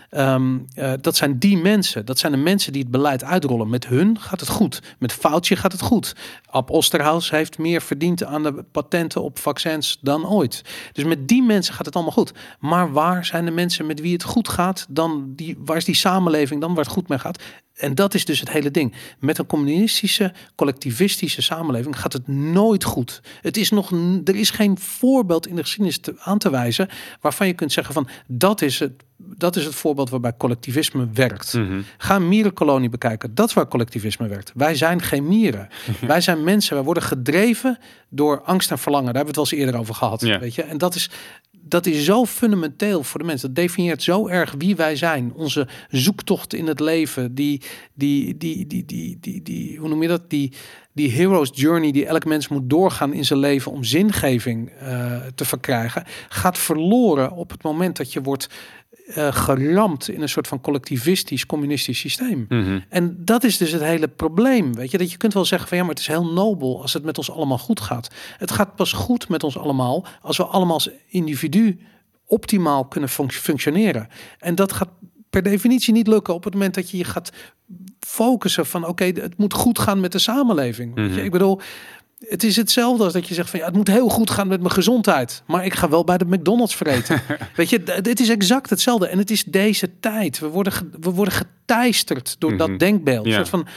Ehm, eh, dat zijn die mensen. Dat zijn de mensen die het beleid uitrollen. Met hun gaat het goed. Met Foutje gaat het goed. Ab Osterhaus heeft meer verdiend aan de patenten op vaccins dan ooit. Dus met die mensen gaat het allemaal goed. Maar waar zijn de mensen met wie het goed gaat? Dan die, waar is die samenleving dan waar het goed mee gaat? En dat is dus het hele ding. Met een communistische, collectivistische samenleving gaat het nooit goed. Het is nog, er is geen voorbeeld in de geschiedenis aan te wijzen waarvan je kunt zeggen van dat is het, dat is het voorbeeld waarbij collectivisme werkt. Mm Ga een mierenkolonie bekijken. Dat is waar collectivisme werkt. Wij zijn geen mieren. [LAUGHS] wij zijn mensen. Wij worden gedreven door angst en verlangen. Daar hebben we het wel eens eerder over gehad. Weet je? En dat is, dat is zo fundamenteel voor de mensen. Dat definieert zo erg wie wij zijn. Onze zoektocht in het leven. Die, die, die, die, die, die, die hoe noem je dat? Die, die hero's journey die elk mens moet doorgaan in zijn leven om zingeving uh, te verkrijgen, gaat verloren op het moment dat je wordt uh, geramd in een soort van collectivistisch, communistisch systeem. Mhm. En dat is dus het hele probleem. Weet je, dat je kunt wel zeggen van ja, maar het is heel nobel als het met ons allemaal goed gaat. Het gaat pas goed met ons allemaal als we allemaal als individu optimaal kunnen functioneren. En dat gaat per definitie niet lukken op het moment dat je je gaat focussen van oké, het moet goed gaan met de samenleving. Weet je? Mhm. Ik bedoel, het is hetzelfde als dat je zegt van ja, het moet heel goed gaan met mijn gezondheid. Maar ik ga wel bij de McDonald's vreten. [LAUGHS] Weet je, het is exact hetzelfde. En het is deze tijd. We worden, we worden geteisterd door dat mhm. denkbeeld. Ja. soort van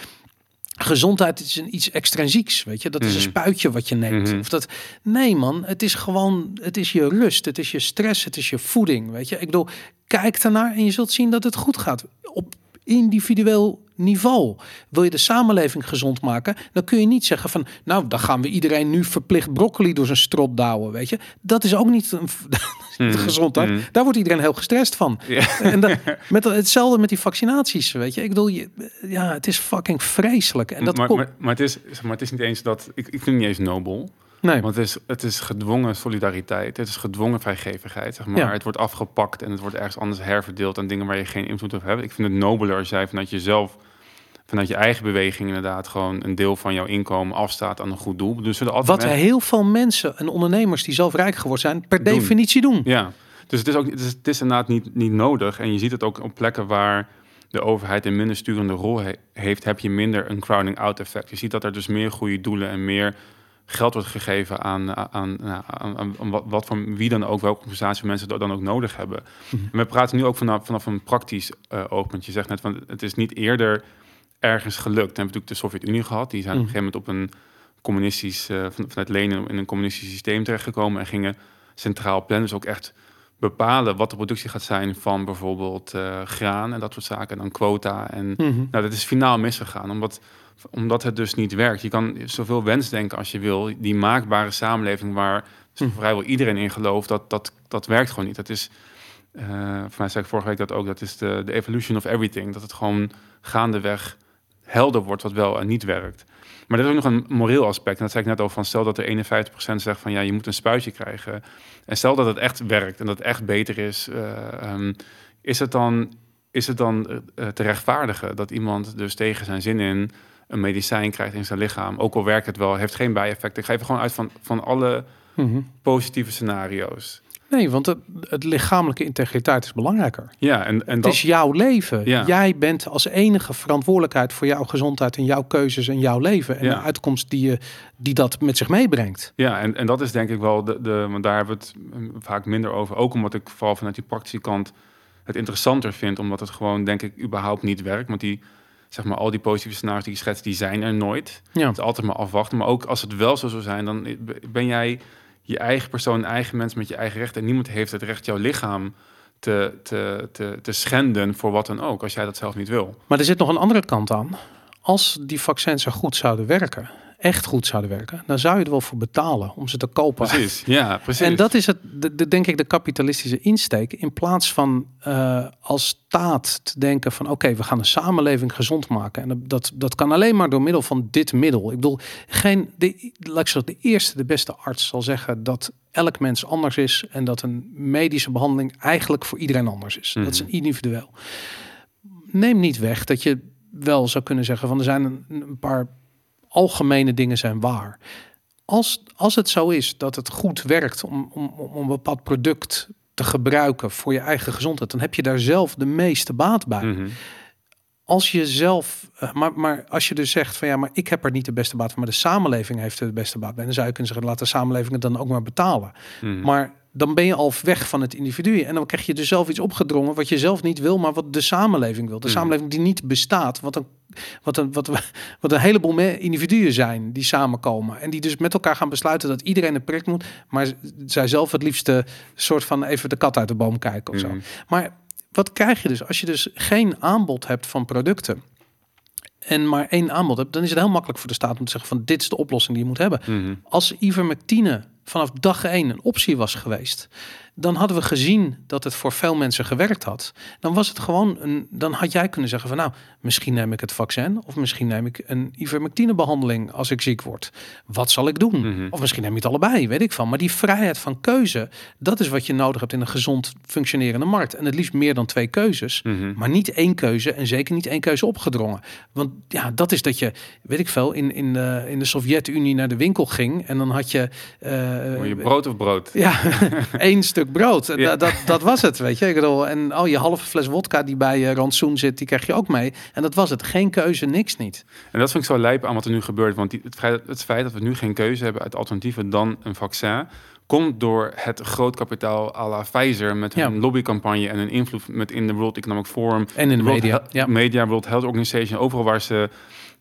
gezondheid is een iets extrinsieks. Weet je, dat is een mhm. spuitje wat je neemt. Mhm. Of dat, nee man, het is gewoon, het is je rust, het is je stress, het is je voeding. Weet je, ik bedoel, kijk ernaar en je zult zien dat het goed gaat. Op individueel niveau. Wil je de samenleving gezond maken, dan kun je niet zeggen van, nou, dan gaan we iedereen nu verplicht broccoli door zijn strot douwen, weet je. Dat is ook niet een [LAUGHS] mm. gezondheid. Mm. Daar wordt iedereen heel gestrest van. En dat, [LAUGHS] met hetzelfde met die vaccinaties, weet je. Ik bedoel, je, ja, het is fucking vreselijk. En dat maar, maar, maar, het is, maar het is niet eens dat, ik, ik vind het niet eens nobel. Nee. Want het is, het is gedwongen solidariteit. Het is gedwongen vrijgevigheid, zeg maar. Ja. Het wordt afgepakt en het wordt ergens anders herverdeeld aan dingen waar je geen invloed op hebt. Ik vind het nobeler als jij vanuit jezelf, vanuit je eigen beweging inderdaad, gewoon een deel van jouw inkomen afstaat aan een goed doel. Dus altijd Wat mensen- heel veel mensen en ondernemers die zelf rijk geworden zijn, per Doen. definitie doen. Ja, dus het is ook het is, het is inderdaad niet, niet nodig. En je ziet het ook op plekken waar de overheid een minder sturende rol he- heeft, heb je minder een crowding out effect. Je ziet dat er dus meer goede doelen en meer geld wordt gegeven aan, aan, nou, aan, aan, aan wat, voor wie dan ook, welke compensatie mensen dan ook nodig hebben. Mhm. En we praten nu ook vanaf, vanaf een praktisch eh oogpunt. Je zegt net van het is niet eerder ergens gelukt. We hebben natuurlijk de Sovjet-Unie gehad. Die zijn op een Mhm. gegeven moment op een communistisch, eh, van, vanuit Lenin in een communistisch systeem terechtgekomen en gingen centraal plannen. Dus ook echt bepalen wat de productie gaat zijn van bijvoorbeeld eh, graan en dat soort zaken. En dan quota. En Mhm. nou, dat is finaal misgegaan, omdat, omdat het dus niet werkt. Je kan zoveel wensdenken als je wil. Die maakbare samenleving waar Hm. vrijwel iedereen in gelooft, dat, dat, dat werkt gewoon niet. Dat is, eh voor mij zei ik vorige week dat ook, dat is de, de evolution of everything. Dat het gewoon gaandeweg helder wordt wat wel en niet werkt. Maar er is ook nog een moreel aspect. En dat zei ik net over van stel dat er 51% zegt van ja, je moet een spuitje krijgen. En stel dat het echt werkt en dat het echt beter is, eh, ehm, is het dan, is het dan eh, te rechtvaardigen dat iemand dus tegen zijn zin in een medicijn krijgt in zijn lichaam, ook al werkt het wel, heeft geen bijeffecten. Ik ga even gewoon uit van, van alle Mhm. positieve scenario's. Nee, want het, het lichamelijke integriteit is belangrijker. Ja, en, en Het dat, is jouw leven. Ja. Jij bent als enige verantwoordelijkheid voor jouw gezondheid en jouw keuzes en jouw leven. En Ja. de uitkomst die, je, die dat met zich meebrengt. Ja, en, en dat is denk ik wel de, de, want daar hebben we het mm, vaak minder over. Ook omdat ik vooral vanuit die praktische kant het interessanter vind, omdat het gewoon, denk ik, überhaupt niet werkt. Want die, zeg maar, al die positieve scenario's die je schetst, die zijn er nooit. Ja. Het is altijd maar afwachten. Maar ook als het wel zo zou zijn, dan ben jij je eigen persoon, eigen mens met je eigen rechten. En niemand heeft het recht jouw lichaam te, te, te, te schenden voor wat dan ook, als jij dat zelf niet wil. Maar er zit nog een andere kant aan. Als die vaccins er goed zouden werken, echt goed zouden werken, dan zou je er wel voor betalen om ze te kopen. Precies, ja, precies. En dat is het, de, de- denk ik, de kapitalistische insteek. In plaats van eh, als staat te denken van oké, we gaan de samenleving gezond maken. En dat, dat kan alleen maar door middel van dit middel. Ik bedoel, geen, de, laat zeggen, de eerste, de beste arts zal zeggen dat elk mens anders is. En dat een medische behandeling eigenlijk voor iedereen anders is. Dat is Mhm. een individueel. Neem niet weg dat je wel zou kunnen zeggen van er zijn een, een paar algemene dingen zijn waar. Als, als het zo is dat het goed werkt om, om, om een bepaald product te gebruiken voor je eigen gezondheid, dan heb je daar zelf de meeste baat bij. Mhm. Als je zelf, eh, maar, maar als je dus zegt van ja, maar ik heb er niet de beste baat van, maar de samenleving heeft er de beste baat bij, dan zou je kunnen zeggen, laat de samenleving het dan ook maar betalen. Mhm. Maar dan ben je al weg van het individu. En dan krijg je dus zelf iets opgedrongen wat je zelf niet wil, maar wat de samenleving wil. De Mhm. samenleving die niet bestaat. Wat een, wat, een, wat, wat een heleboel individuen zijn die samenkomen. En die dus met elkaar gaan besluiten dat iedereen een prik moet. Maar zij zelf het liefste soort van even de kat uit de boom kijken of zo. Mhm. Maar wat krijg je dus als je dus geen aanbod hebt van producten? En maar één aanbod hebt, dan is het heel makkelijk voor de staat om te zeggen van dit is de oplossing die je moet hebben. Als ivermectine vanaf dag één een optie was geweest, dan hadden we gezien dat het voor veel mensen gewerkt had. Dan was het gewoon een. Dan had jij kunnen zeggen van nou, misschien neem ik het vaccin of misschien neem ik een ivermectine behandeling als ik ziek word. Wat zal ik doen? Mhm. Of misschien neem je het allebei, weet ik van. Maar die vrijheid van keuze, dat is wat je nodig hebt in een gezond functionerende markt. En het liefst meer dan twee keuzes. Mhm. Maar niet één keuze en zeker niet één keuze opgedrongen. Want ja, dat is dat je, weet ik veel, in, in, de, in de Sovjet-Unie naar de winkel ging. En dan had je... eh, Wil je brood of brood? ja, [LAUGHS] één stuk brood. Ja. Dat, dat, dat was het, weet je. Ik bedoel, en oh, je halve fles wodka die bij je rantsoen zit, die krijg je ook mee. En dat was het. Geen keuze, niks niet. En dat vind ik zo lijp aan wat er nu gebeurt. Want die, het, feit, het feit dat we nu geen keuze hebben uit alternatieven dan een vaccin... komt door het groot kapitaal à la Pfizer... met hun Ja. lobbycampagne en hun invloed met in de World Economic Forum... En in de World media. Ja. Media, World Health Organization, overal waar ze,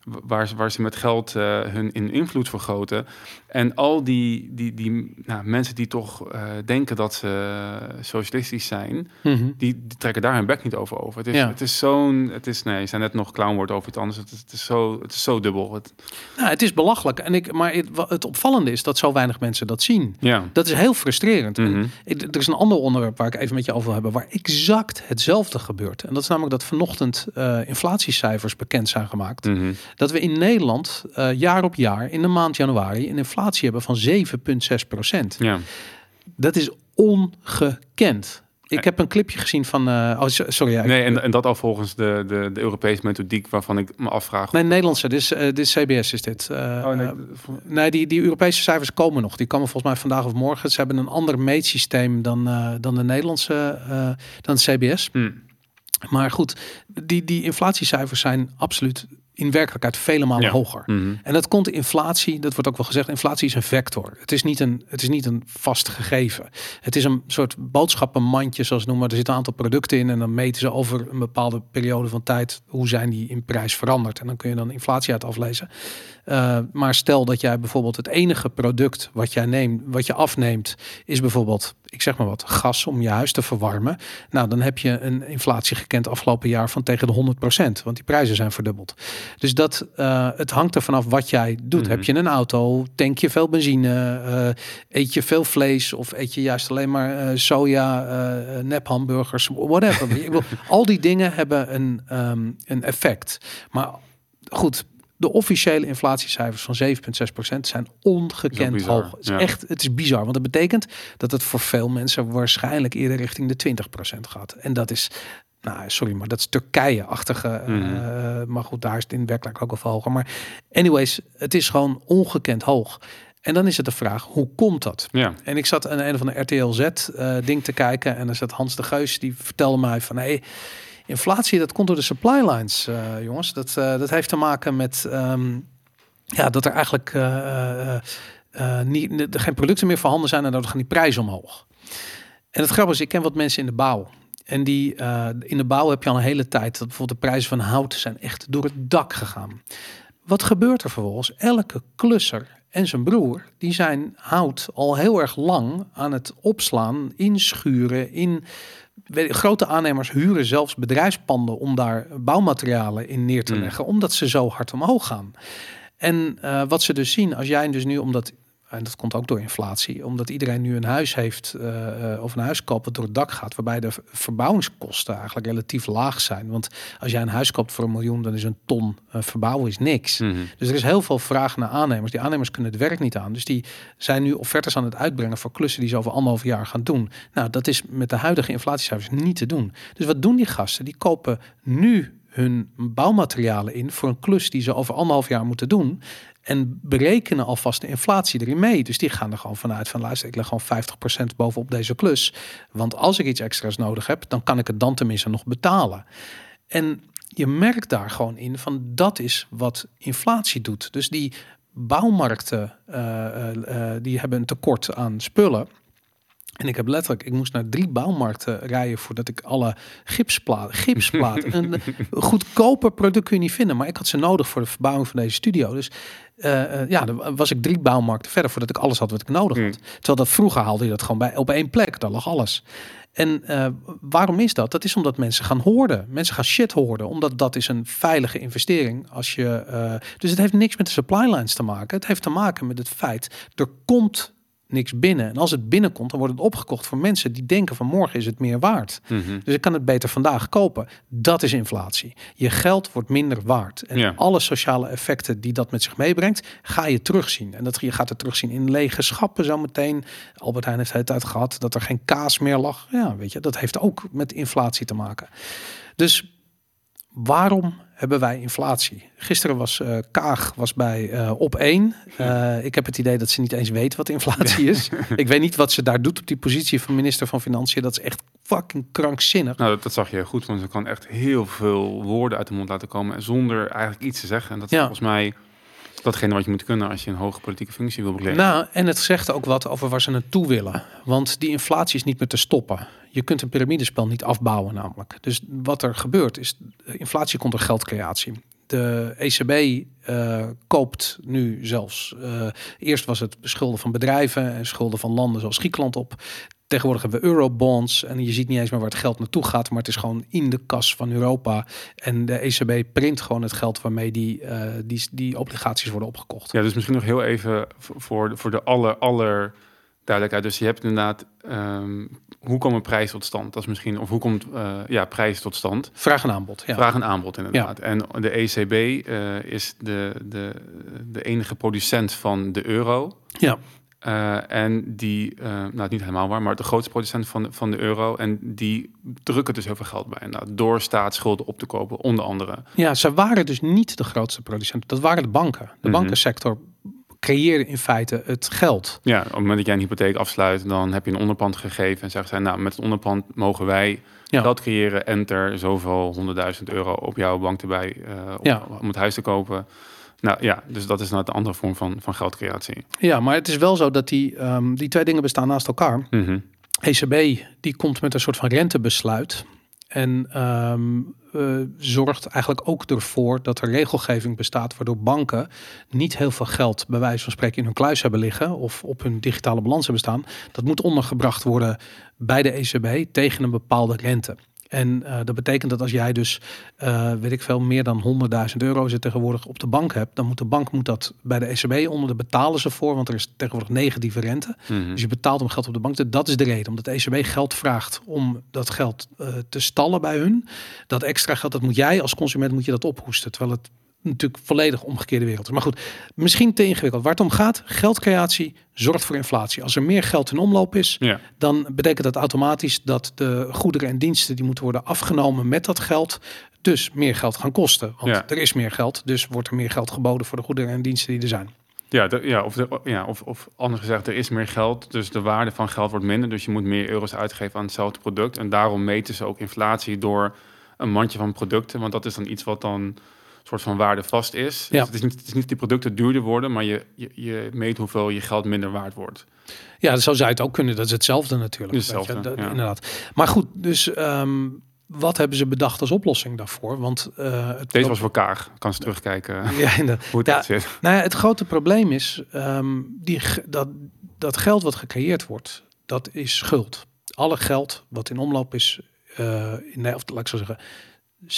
waar, ze- waar ze met geld eh, hun in invloed vergroten. En al die, die, die nou, mensen die toch eh, denken dat ze socialistisch zijn, Mhm. die, die trekken daar hun bek niet over over. Het is, Ja. het is zo'n, het is, nee, zei net nog clownwoord over iets anders. Het is, het is, zo, het is zo dubbel. Het, Nou, het is belachelijk. En ik, maar het, opvallende is dat zo weinig mensen dat zien. ja. Dat is heel frustrerend. En Mhm. er is een ander onderwerp waar ik even met je over wil hebben, waar exact hetzelfde gebeurt. En dat is namelijk dat vanochtend eh, inflatiecijfers bekend zijn gemaakt. Mhm. dat we in Nederland uh, jaar op jaar in de maand januari een inflatie hebben van 7,6 procent. Ja. Dat is ongekend. Ik heb een clipje gezien van. Uh, oh, sorry. Ja, nee, en, en dat al volgens de, de, de Europese methodiek waarvan ik me afvraag. Nee, Nederlandse. Dit is, uh, dit is CBS, is dit. Uh, oh, nee. nee, die, die Europese cijfers komen nog. Die komen volgens mij vandaag of morgen. Ze hebben een ander meetsysteem dan, dan de Nederlandse, dan CBS. Hmm. Maar goed, die, die inflatiecijfers zijn absoluut in werkelijkheid vele malen hoger. Mhm. En dat komt de inflatie, dat wordt ook wel gezegd, inflatie is een vector. Het is niet een, het is niet een vast gegeven. Het is een soort boodschappenmandje, zoals noemen. Er zitten een aantal producten in en dan meten ze over een bepaalde periode van tijd hoe zijn die in prijs veranderd. En dan kun je dan inflatie uit aflezen. Uh, maar stel dat jij bijvoorbeeld het enige product wat jij neemt, wat je afneemt, is bijvoorbeeld, ik zeg maar wat, gas om je huis te verwarmen. Nou, dan heb je een inflatie gekend afgelopen jaar van tegen de 100%, want die prijzen zijn verdubbeld. Dus dat, uh, het hangt er vanaf wat jij doet. Mhm. Heb je een auto, tank je veel benzine, uh, eet je veel vlees of eet je juist alleen maar soja, nep hamburgers, whatever. Al die dingen hebben een, um, een effect. Maar goed, de officiële inflatiecijfers van 7,6% zijn ongekend hoog. Het is echt, het is bizar, want dat betekent dat het voor veel mensen waarschijnlijk eerder richting de 20% gaat. En dat is, nou sorry, maar dat is Turkije-achtige. Mm maar goed, daar is het in werkelijk ook al hoger. Maar anyways, het is gewoon ongekend hoog. En dan is het de vraag, hoe komt dat? Ja. En ik zat aan een van de RTL Z-ding eh, te kijken en er zat Hans de Geus, die vertelde mij van, hey, Inflatie, dat komt door de supply lines, uh, jongens. Dat, uh, dat heeft te maken met um, ja, dat er eigenlijk uh, niet, geen producten meer voorhanden zijn en dan gaan die prijzen omhoog. En het grappige is, ik ken wat mensen in de bouw. En die in de bouw heb je al een hele tijd dat bijvoorbeeld de prijzen van hout zijn echt door het dak gegaan. Wat gebeurt er vervolgens? Elke klusser en zijn broer, die zijn hout al heel erg lang aan het opslaan, inschuren, in grote aannemers huren zelfs bedrijfspanden om daar bouwmaterialen in neer te hmm. leggen, omdat ze zo hard omhoog gaan. En uh, wat ze dus zien, als jij dus nu, omdat en dat komt ook door inflatie, omdat iedereen nu een huis heeft uh, of een huis koopt wat door het dak gaat, waarbij de verbouwingskosten eigenlijk relatief laag zijn. Want als jij een huis koopt voor een miljoen, dan is een ton uh, verbouwen is niks. Mhm. Dus er is heel veel vraag naar aannemers. Die aannemers kunnen het werk niet aan. Dus die zijn nu offertes aan het uitbrengen voor klussen die ze over anderhalf jaar gaan doen. Nou, dat is met de huidige inflatiecijfers niet te doen. Dus wat doen die gasten? Die kopen nu hun bouwmaterialen in voor een klus die ze over anderhalf jaar moeten doen. En berekenen alvast de inflatie erin mee. Dus die gaan er gewoon vanuit van luister, ik leg gewoon 50% bovenop deze klus. Want als ik iets extra's nodig heb, dan kan ik het dan tenminste nog betalen. En je merkt daar gewoon in van dat is wat inflatie doet. Dus die bouwmarkten uh, uh, die hebben een tekort aan spullen. En ik heb letterlijk, ik moest naar drie bouwmarkten rijden voordat ik alle gipsplaten, gipsplaat, [LAUGHS] een goedkoper product kun je niet vinden, maar ik had ze nodig voor de verbouwing van deze studio. Dus uh, ja, dan was ik drie bouwmarkten verder voordat ik alles had wat ik nodig had. Hmm. Terwijl dat vroeger haalde je dat gewoon bij op één plek, daar lag alles. En uh, waarom is dat? Dat is omdat mensen gaan hoorden. Mensen gaan shit hoorden, omdat dat is een veilige investering. Als je, uh, dus het heeft niks met de supply lines te maken. Het heeft te maken met het feit, er komt niks binnen. En als het binnenkomt, dan wordt het opgekocht voor mensen die denken van morgen is het meer waard. Mhm. Dus ik kan het beter vandaag kopen. Dat is inflatie. Je geld wordt minder waard. En alle sociale effecten die dat met zich meebrengt, ga je terugzien. En dat je gaat het terugzien in lege schappen zometeen. Albert Heijn heeft het uit gehad dat er geen kaas meer lag. Ja, weet je, dat heeft ook met inflatie te maken. Dus waarom hebben wij inflatie. Gisteren was uh, Kaag was bij uh, op één. Uh, ik heb het idee dat ze niet eens weten wat inflatie is. [LAUGHS] ik weet niet wat ze daar doet op die positie van minister van Financiën. Dat is echt fucking krankzinnig. Nou, dat, zag je goed, want ze kan echt heel veel woorden uit de mond laten komen zonder eigenlijk iets te zeggen. En dat is volgens mij datgene wat je moet kunnen als je een hoge politieke functie wil bekleden. Nou, en het zegt ook wat over waar ze naartoe willen. Want die inflatie is niet meer te stoppen. Je kunt een piramidespel niet afbouwen namelijk. Dus wat er gebeurt is, inflatie komt door geldcreatie. De ECB uh, koopt nu zelfs. Uh, eerst was het schulden van bedrijven en schulden van landen zoals Griekenland op. Tegenwoordig hebben we eurobonds en je ziet niet eens meer waar het geld naartoe gaat, maar het is gewoon in de kas van Europa. En de ECB print gewoon het geld waarmee die, uh, die, die obligaties worden opgekocht. Ja, dus misschien nog heel even voor, voor de aller, aller duidelijkheid. Dus je hebt inderdaad, ehm, hoe komen prijzen tot stand? Dat is misschien, of hoe komt uh, ja, prijzen tot stand? Vraag en aanbod. Ja. Vraag en aanbod, inderdaad. En de ECB uh, is de, de, de enige producent van de euro. Ja. Uh, en die, uh, nou niet helemaal waar, maar de grootste producent van, van de euro. En die drukken dus heel veel geld bij. Nou, door staatsschulden op te kopen, onder andere. Ja, ze waren dus niet de grootste producent. Dat waren de banken. De Mhm. bankensector creëerde in feite het geld. Ja, op het moment dat jij een hypotheek afsluit, dan heb je een onderpand gegeven. En zeggen zij, nou, met het onderpand mogen wij Ja. geld creëren. Enter zoveel honderdduizend euro op jouw bank erbij uh, om, Ja. om het huis te kopen. Nou ja, dus dat is nou de andere vorm van, van geldcreatie. Ja, maar het is wel zo dat die, ehm, die twee dingen bestaan naast elkaar. Mhm. ECB die komt met een soort van rentebesluit. En ehm, eh, zorgt eigenlijk ook ervoor dat er regelgeving bestaat waardoor banken niet heel veel geld bij wijze van spreken in hun kluis hebben liggen of op hun digitale balans hebben staan. Dat moet ondergebracht worden bij de ECB tegen een bepaalde rente. En uh, dat betekent dat als jij dus, uh, weet ik veel, meer dan 100.000 euro zit tegenwoordig op de bank hebt, dan moet de bank moet dat bij de ECB onder de betalen ze voor, want er is tegenwoordig negatieve rente. Mm -hmm. Dus je betaalt om geld op de bank. Dat is de reden, omdat de ECB geld vraagt om dat geld uh, te stallen bij hun. Dat extra geld, dat moet jij als consument moet je dat ophoesten, terwijl het natuurlijk volledig omgekeerde wereld. Maar goed, misschien te ingewikkeld. Waar het om gaat, geldcreatie zorgt voor inflatie. Als er meer geld in omloop is, ja. dan betekent dat automatisch dat de goederen en diensten die moeten worden afgenomen met dat geld, dus meer geld gaan kosten. Want Ja. er is meer geld, dus wordt er meer geld geboden voor de goederen en diensten die er zijn. Ja, de, ja, of, de, ja of, of anders gezegd, er is meer geld, dus de waarde van geld wordt minder. Dus je moet meer euro's uitgeven aan hetzelfde product. En daarom meten ze ook inflatie door een mandje van producten. Want dat is dan iets wat dan soort van waarde vast is. Ja. Dus het, is niet, het is niet die producten duurder worden, maar je, je, je meet hoeveel je geld minder waard wordt. Ja, zo zou je het ook kunnen. Dat is hetzelfde natuurlijk. Hetzelfde. Dat- ja. Inderdaad. Maar goed, dus ehm, wat hebben ze bedacht als oplossing daarvoor? Want eh, het Deze was voor Kaag. Kan ze terugkijken [LAUGHS] ja, hoe het Ja, zit. Nou ja, het grote probleem is ehm, die, dat, dat geld wat gecreëerd wordt, dat is schuld. Alle geld wat in omloop is, eh in, of laat ik zo zeggen, 96%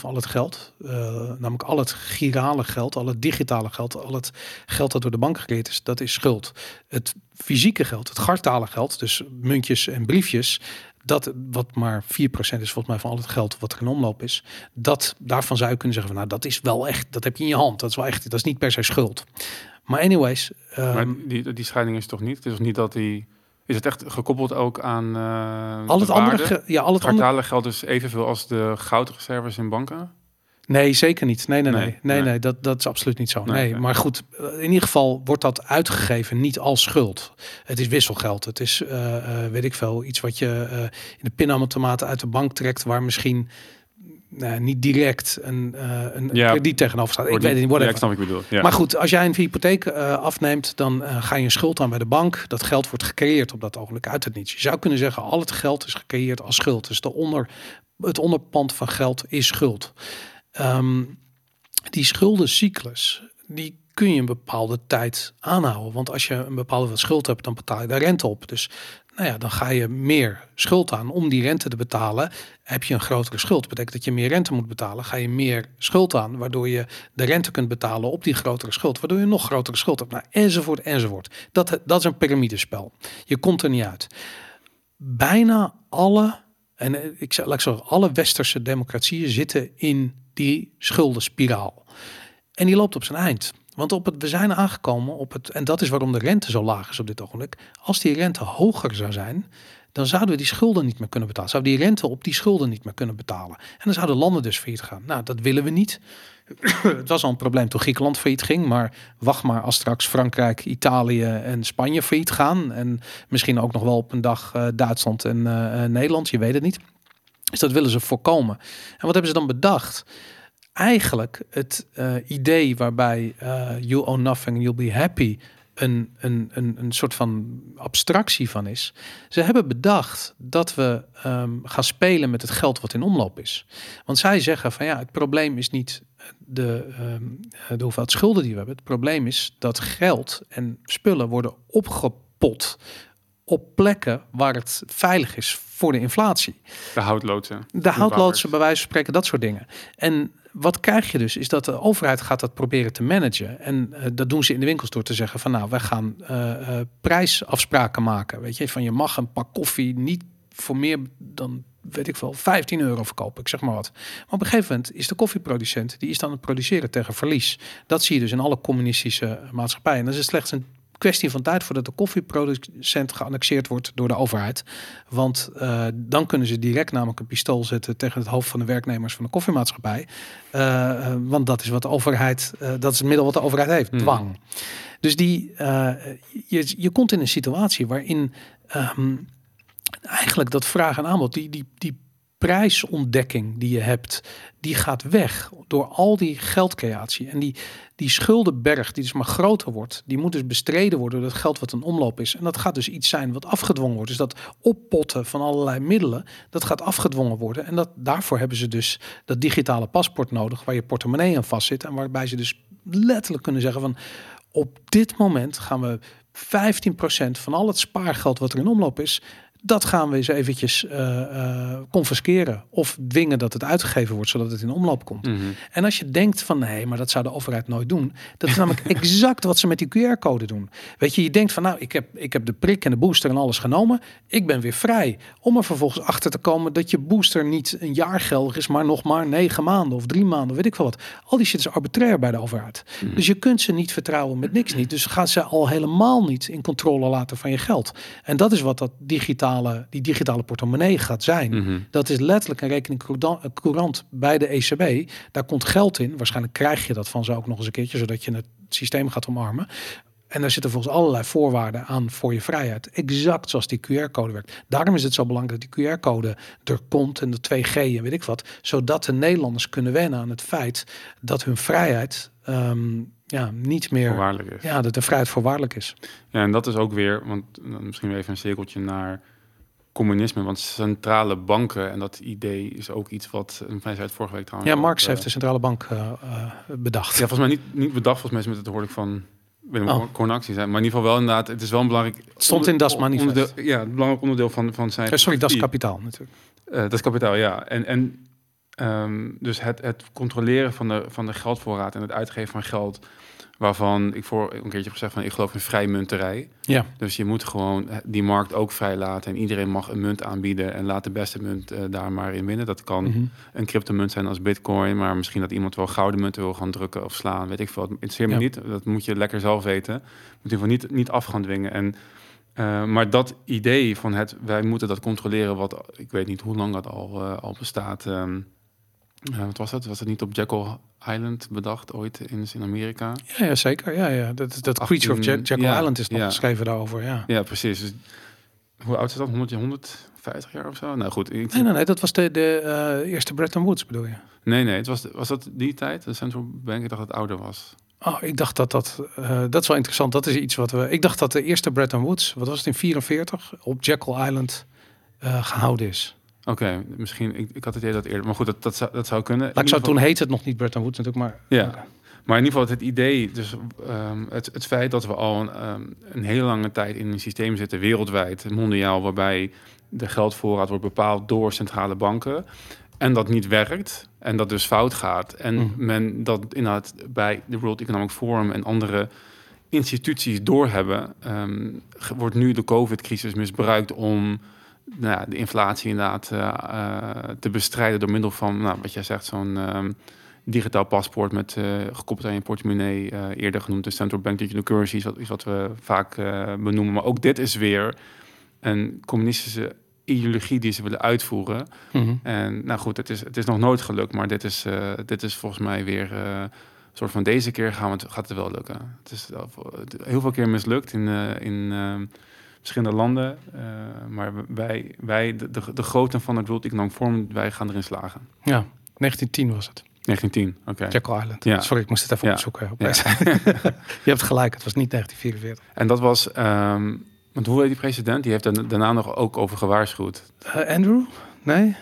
van al het geld, eh, namelijk al het girale geld, al het digitale geld, al het geld dat door de bank gecreëerd is, dat is schuld. Het fysieke geld, het gartale geld, dus muntjes en briefjes, dat wat maar 4% is volgens mij van al het geld wat er in omloop is, dat daarvan zou je kunnen zeggen van nou dat is wel echt, dat heb je in je hand, dat is wel echt, dat is niet per se schuld. Maar anyways, ehm, Maar die, die scheiding is toch niet? Het is toch niet dat die... Is het echt gekoppeld ook aan eh al het de andere, ja, al het andere, geldt dus evenveel als de goudreserves in banken? nee, zeker niet. Nee, nee, nee, Nee, nee, dat, dat is absoluut niet zo. Nee, maar goed, eh, in ieder geval wordt dat uitgegeven niet als schuld. Het is wisselgeld. Het is, eh, weet ik veel, iets wat je in de pinautomaat uit de bank trekt, waar misschien nou, niet direct een, eh, een Ja. krediet tegenover staat. Ik weet het niet, Ja, whatever. ik snap wat ik bedoel. Ja. Maar goed, als jij een hypotheek eh, afneemt, dan eh, ga je een schuld aan bij de bank. Dat geld wordt gecreëerd op dat ogenblik uit het niets. Je zou kunnen zeggen, al het geld is gecreëerd als schuld. Dus de onder, het onderpand van geld is schuld. Ehm, die schuldencyclus, die kun je een bepaalde tijd aanhouden. Want als je een bepaalde schuld hebt, dan betaal je daar rente op. Dus nou ja, dan ga je meer schuld aan. Om die rente te betalen, heb je een grotere schuld. Dat betekent dat je meer rente moet betalen. Ga je meer schuld aan, waardoor je de rente kunt betalen op die grotere schuld. Waardoor je nog grotere schuld hebt. Nou, enzovoort, enzovoort. Dat, dat is een piramidespel. Je komt er niet uit. Bijna alle, en ik zeg, laat ik zeggen, alle westerse democratieën zitten in die schuldenspiraal. En die loopt op zijn eind. Want op het, we zijn aangekomen op het, en dat is waarom de rente zo laag is op dit ogenblik. Als die rente hoger zou zijn, dan zouden we die schulden niet meer kunnen betalen. Zouden die rente op die schulden niet meer kunnen betalen. En dan zouden landen dus failliet gaan. Nou, dat willen we niet. [CLEARS THROAT] het was al een probleem toen Griekenland failliet ging. Maar wacht maar als straks Frankrijk, Italië en Spanje failliet gaan. En misschien ook nog wel op een dag eh, Duitsland en eh, eh, Nederland. Je weet het niet. Dus dat willen ze voorkomen. En wat hebben ze dan bedacht? Eigenlijk het eh, idee waarbij eh, you own nothing, you'll be happy een, een, een, een soort van abstractie van is. Ze hebben bedacht dat we ehm, gaan spelen met het geld wat in omloop is. Want zij zeggen van ja, het probleem is niet de, ehm, de hoeveelheid schulden die we hebben. Het probleem is dat geld en spullen worden opgepot op plekken waar het veilig is voor de inflatie. De houtloodsen. De houtloodsen, bij wijze van spreken, dat soort dingen. En wat krijg je dus? Is dat de overheid gaat dat proberen te managen. En uh, dat doen ze in de winkels door te zeggen van nou, wij gaan uh, prijsafspraken maken. Weet je, van je mag een pak koffie niet voor meer dan weet ik wel, 15 euro verkopen, ik zeg maar wat. Maar op een gegeven moment is de koffieproducent, die is dan het produceren tegen verlies. Dat zie je dus in alle communistische maatschappijen. En dat is slechts een kwestie van tijd voordat de koffieproducent geannexeerd wordt door de overheid. Want uh, dan kunnen ze direct namelijk een pistool zetten tegen het hoofd van de werknemers van de koffiemaatschappij. Uh, want dat is wat de overheid, uh, dat is het middel wat de overheid heeft, hmm. dwang. Dus die, je, je komt in een situatie waarin um, eigenlijk dat vraag en aanbod, die, die, die prijsontdekking die je hebt, die gaat weg door al die geldcreatie. En die, die schuldenberg die dus maar groter wordt, die moet dus bestreden worden door het geld wat een omloop is. En dat gaat dus iets zijn wat afgedwongen wordt. Dus dat oppotten van allerlei middelen, dat gaat afgedwongen worden. En dat, daarvoor hebben ze dus dat digitale paspoort nodig, waar je portemonnee aan vast zit. En waarbij ze dus letterlijk kunnen zeggen van op dit moment gaan we 15% van al het spaargeld wat er in omloop is, dat gaan we eens eventjes uh, confisceren of dwingen dat het uitgegeven wordt zodat het in omloop komt. Mhm. En als je denkt van nee, maar dat zou de overheid nooit doen, dat is namelijk [LAUGHS] exact wat ze met die QR-code doen. Weet je, je denkt van nou, ik heb, ik heb de prik en de booster en alles genomen, ik ben weer vrij. Om er vervolgens achter te komen dat je booster niet een jaar geldig is, maar nog maar negen maanden of drie maanden, weet ik wel wat. Al die shit is arbitrair bij de overheid. Mhm. Dus je kunt ze niet vertrouwen met niks niet. Dus gaan ze al helemaal niet in controle laten van je geld. En dat is wat dat digitaal die digitale portemonnee gaat zijn. Mhm. Dat is letterlijk een rekening courant bij de ECB. Daar komt geld in. Waarschijnlijk krijg je dat van ze ook nog eens een keertje, zodat je het systeem gaat omarmen. En daar zitten volgens allerlei voorwaarden aan voor je vrijheid. Exact zoals die QR-code werkt. Daarom is het zo belangrijk dat die QR-code er komt en de 2G en weet ik wat. Zodat de Nederlanders kunnen wennen aan het feit dat hun vrijheid ehm, ja, niet meer... Voorwaardelijk is. Ja, dat de vrijheid voorwaardelijk is. Ja, en dat is ook weer, want misschien even een cirkeltje naar communisme. Want centrale banken en dat idee is ook iets wat mij zei vorige week trouwens. Ja, Marx heeft de centrale bank uh, bedacht. Ja, volgens mij niet, niet bedacht, volgens mij met het hoor ik van weet oh. zijn, maar in ieder geval wel inderdaad. Het is wel een belangrijk. Het stond in Das Manifest. ja, een belangrijk onderdeel van van zijn. Sorry, Das Kapitaal natuurlijk. Uh, dat is kapitaal, ja. En en um, dus het het controleren van de van de geldvoorraad en het uitgeven van geld Waarvan ik voor een keertje heb gezegd van ik geloof in vrijmunterij. Ja. Dus je moet gewoon die markt ook vrij laten. En iedereen mag een munt aanbieden en laat de beste munt uh, daar maar in winnen. Dat kan mm -hmm. een cryptomunt zijn als bitcoin. Maar misschien dat iemand wel gouden munten wil gaan drukken of slaan. Weet ik veel. Het interesseert me niet. Dat moet je lekker zelf weten. Moet je van niet, niet af gaan dwingen. En, uh, maar dat idee van het, wij moeten dat controleren. Wat ik weet niet hoe lang dat al, uh, al bestaat. Um, uh, wat was het? Was het niet op Jekyll Island bedacht ooit in, in Amerika? Ja, ja zeker. Ja, ja. Dat, dat 18, Creature of Jekyll ja, Island is nog ja. geschreven daarover. Ja, ja precies. Dus, hoe oud is dat? 100, 150 jaar of zo? Nou goed. Ik... Nee, nee, nee, dat was de, de uh, eerste Bretton Woods bedoel je? Nee, nee. Het was, was dat die tijd? De Central Bank? Ik dacht dat het ouder was. Oh, ik dacht dat dat... Uh, dat is wel interessant. Dat is iets wat we... Ik dacht dat de eerste Bretton Woods, wat was het in 44, op Jekyll Island uh, gehouden is. Oké, misschien, ik, ik had het idee dat eerder, maar goed, dat, dat, zou, dat zou kunnen. Maar ik zou toen heet het nog niet Bretton Woods natuurlijk, maar... Ja, maar in ieder geval het idee, dus um, het, het feit dat we al een, um, een hele lange tijd in een systeem zitten, wereldwijd, mondiaal, waarbij de geldvoorraad wordt bepaald door centrale banken en dat niet werkt en dat dus fout gaat en mm. men dat inderdaad bij de World Economic Forum en andere instituties doorhebben, um, wordt nu de COVID-crisis misbruikt om nou de inflatie inderdaad uh, uh, te bestrijden door middel van, nou, wat jij zegt, zo'n um, digitaal paspoort met uh, gekoppeld aan je portemonnee, eerder genoemd de central bank digital currency, is wat, is wat we vaak benoemen. Maar ook dit is weer een communistische ideologie die ze willen uitvoeren. Mm -hmm. En nou goed, het is, het is nog nooit gelukt, maar dit is, dit is volgens mij weer een soort van deze keer gaan we het, gaat het wel lukken. Het is heel veel keer mislukt in, in verschillende landen. Uh, maar wij, wij de, de, de grootte van het World Economic Forum, wij gaan erin slagen. Ja, 1910 was het. 1910, oké. Okay. Jekyll Island. Ja. Sorry, ik moest het even ja. opzoeken. Op ja. [LAUGHS] Je hebt gelijk, het was niet 1944. En dat was, um, want hoe heet die president? Die heeft er daarna nog ook over gewaarschuwd. Uh, Andrew? Nee?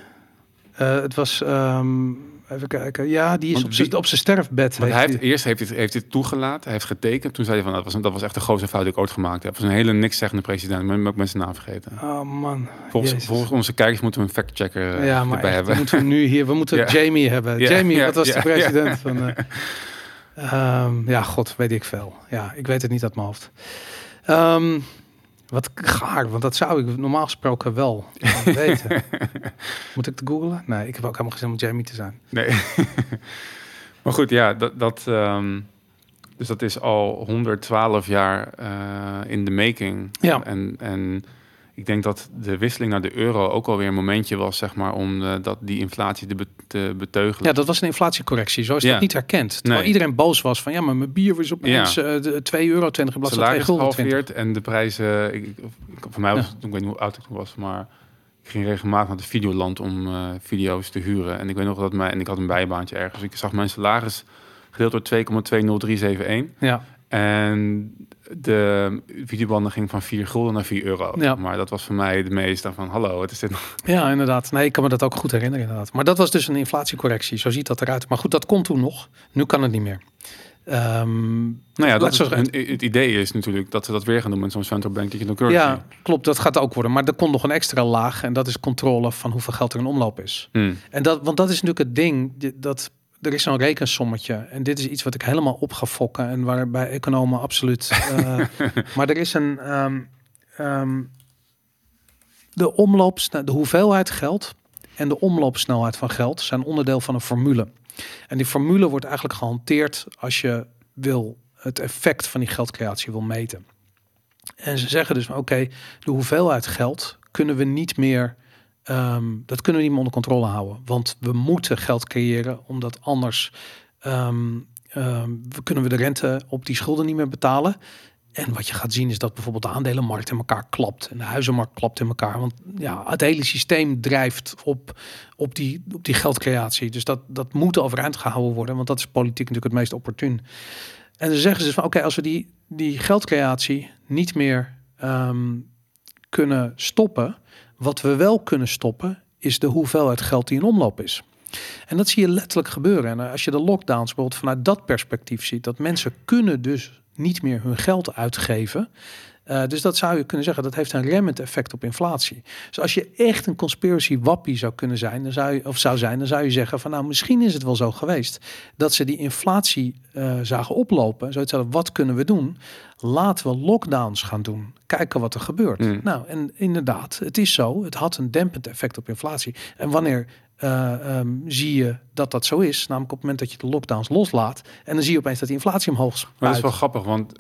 Uh, het was... Um, Even kijken. Ja, die is op zijn wie- op zijn sterfbed. Want hij heeft, eerst heeft hij, het, heeft het toegelaten, hij heeft getekend. Toen zei hij van, dat was, dat was echt de grootste fout die ik ooit gemaakt heb. Dat was een hele niks zeggende president. Ik ben ook mensen naam vergeten. Oh man. Volgens, onze kijkers moeten we een factchecker eh, ja, maar erbij echt, hebben. we moeten nu hier, we moeten [LAUGHS] Ja. Jamie hebben. Ja, Jamie, ja, wat was ja, de president van? [LAUGHS] ehm, ja, god, weet ik veel. Ja, ik weet het niet uit mijn hoofd. Ehm, wat gaar, want dat zou ik normaal gesproken wel [LAUGHS] weten. Moet ik te googlen? Nee, ik heb ook helemaal geen zin om Jamie te zijn. Nee. [LAUGHS] maar goed, ja, dat, dat, ehm, dus dat is al 112 jaar eh, in de making. Ja. En, en ik denk dat de wisseling naar de euro ook alweer een momentje was, zeg maar, om eh, dat, die inflatie te, be- te beteugelen. Ja, dat was een inflatiecorrectie. Zo is Ja. dat niet herkend. Terwijl Nee. iedereen boos was van ja, maar mijn bier was opeens eh de 2 euro 20 in plaats van 2 salaris gulden 20. gehalveerd en de prijzen. Ik, ik- voor mij was Ja. ik weet niet hoe oud ik toen was, maar ik ging regelmatig naar het Videoland om eh, video's te huren. En ik weet nog dat mijn en ik had een bijbaantje ergens. Ik zag mijn salaris gedeeld door 2,20371. Ja, En de videobanden ging van 4 gulden naar 4 euro. Ja. Maar dat was voor mij de meeste van hallo, wat is dit nog? ja, inderdaad. Nee, ik kan me dat ook goed herinneren inderdaad. Maar dat was dus een inflatiecorrectie. Zo ziet dat eruit. Maar goed, dat kon toen nog. Nu kan het niet meer. Ehm, Nou ja, dat is, het idee is natuurlijk dat ze dat weer gaan doen met zo'n central bank currency. ja, klopt. Dat gaat ook worden. Maar er komt nog een extra laag. En dat is controle van hoeveel geld er in omloop is. Hmm. En dat, want dat is natuurlijk het ding. di- Dat er is zo'n rekensommetje. En dit is iets wat ik helemaal op ga fokken. En waarbij economen absoluut. [LAUGHS] eh, maar er is een. ehm, ehm, de omloopsnelheid, de hoeveelheid geld en de omloopsnelheid van geld zijn onderdeel van een formule. En die formule wordt eigenlijk gehanteerd als je wil het effect van die geldcreatie wil meten. En ze zeggen dus, oké, de hoeveelheid geld kunnen we niet meer, ehm, dat kunnen we niet meer onder controle houden. Want we moeten geld creëren, omdat anders we kunnen we de rente op die schulden niet meer betalen. En wat je gaat zien is dat bijvoorbeeld de aandelenmarkt in elkaar klapt en de huizenmarkt klapt in elkaar. Want ja, het hele systeem drijft op, op, die, op die geldcreatie. Dus dat, dat moet overeind gehouden worden, want dat is politiek natuurlijk het meest opportun. En dan zeggen ze van oké, als we die, die geldcreatie niet meer kunnen stoppen, wat we wel kunnen stoppen, is de hoeveelheid geld die in omloop is. En dat zie je letterlijk gebeuren. En als je de lockdowns bijvoorbeeld vanuit dat perspectief ziet, dat mensen kunnen dus niet meer hun geld uitgeven. Uh, dus dat zou je kunnen zeggen, dat heeft een remmend effect op inflatie. Dus als je echt een conspiracy wappie zou kunnen zijn, dan zou je, of zou zijn, dan zou je zeggen van nou, misschien is het wel zo geweest dat ze die inflatie uh, zagen oplopen. Zoiets hadden, wat kunnen we doen? Laten we lockdowns gaan doen. Kijken wat er gebeurt. Mm. Nou, en inderdaad, het is zo. Het had een dempend effect op inflatie. En wanneer uh, um, zie je dat dat zo is. Namelijk op het moment dat je de lockdowns loslaat. En dan zie je opeens dat die inflatie omhoog spuit. Maar dat is wel grappig, want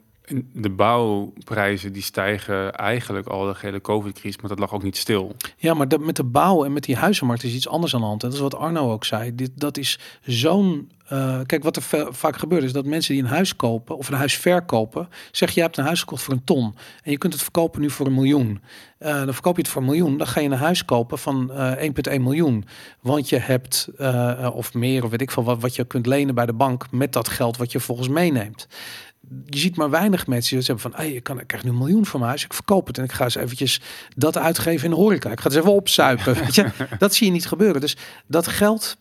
de bouwprijzen die stijgen eigenlijk al de hele COVID-crisis, maar dat lag ook niet stil. Ja, maar de, met de bouw en met die huizenmarkt is iets anders aan de hand. En dat is wat Arno ook zei. Dit, dat is zo'n... Uh, kijk, wat er vaak gebeurt is dat mensen die een huis kopen of een huis verkopen, zeg je hebt een huis gekocht voor een ton en je kunt het verkopen nu voor een miljoen. Uh, dan verkoop je het voor een miljoen, dan ga je een huis kopen van uh, 1,1 miljoen. Want je hebt, of meer, of weet ik veel wat, wat je kunt lenen bij de bank met dat geld wat je volgens meeneemt je ziet maar weinig mensen die hebben van, hey, ik, kan, ik krijg nu een miljoen voor mijn huis, ik verkoop het en ik ga eens eventjes dat uitgeven in de horeca. Ik ga het eens even opzuipen. [LAUGHS] weet je? Dat zie je niet gebeuren. Dus dat geld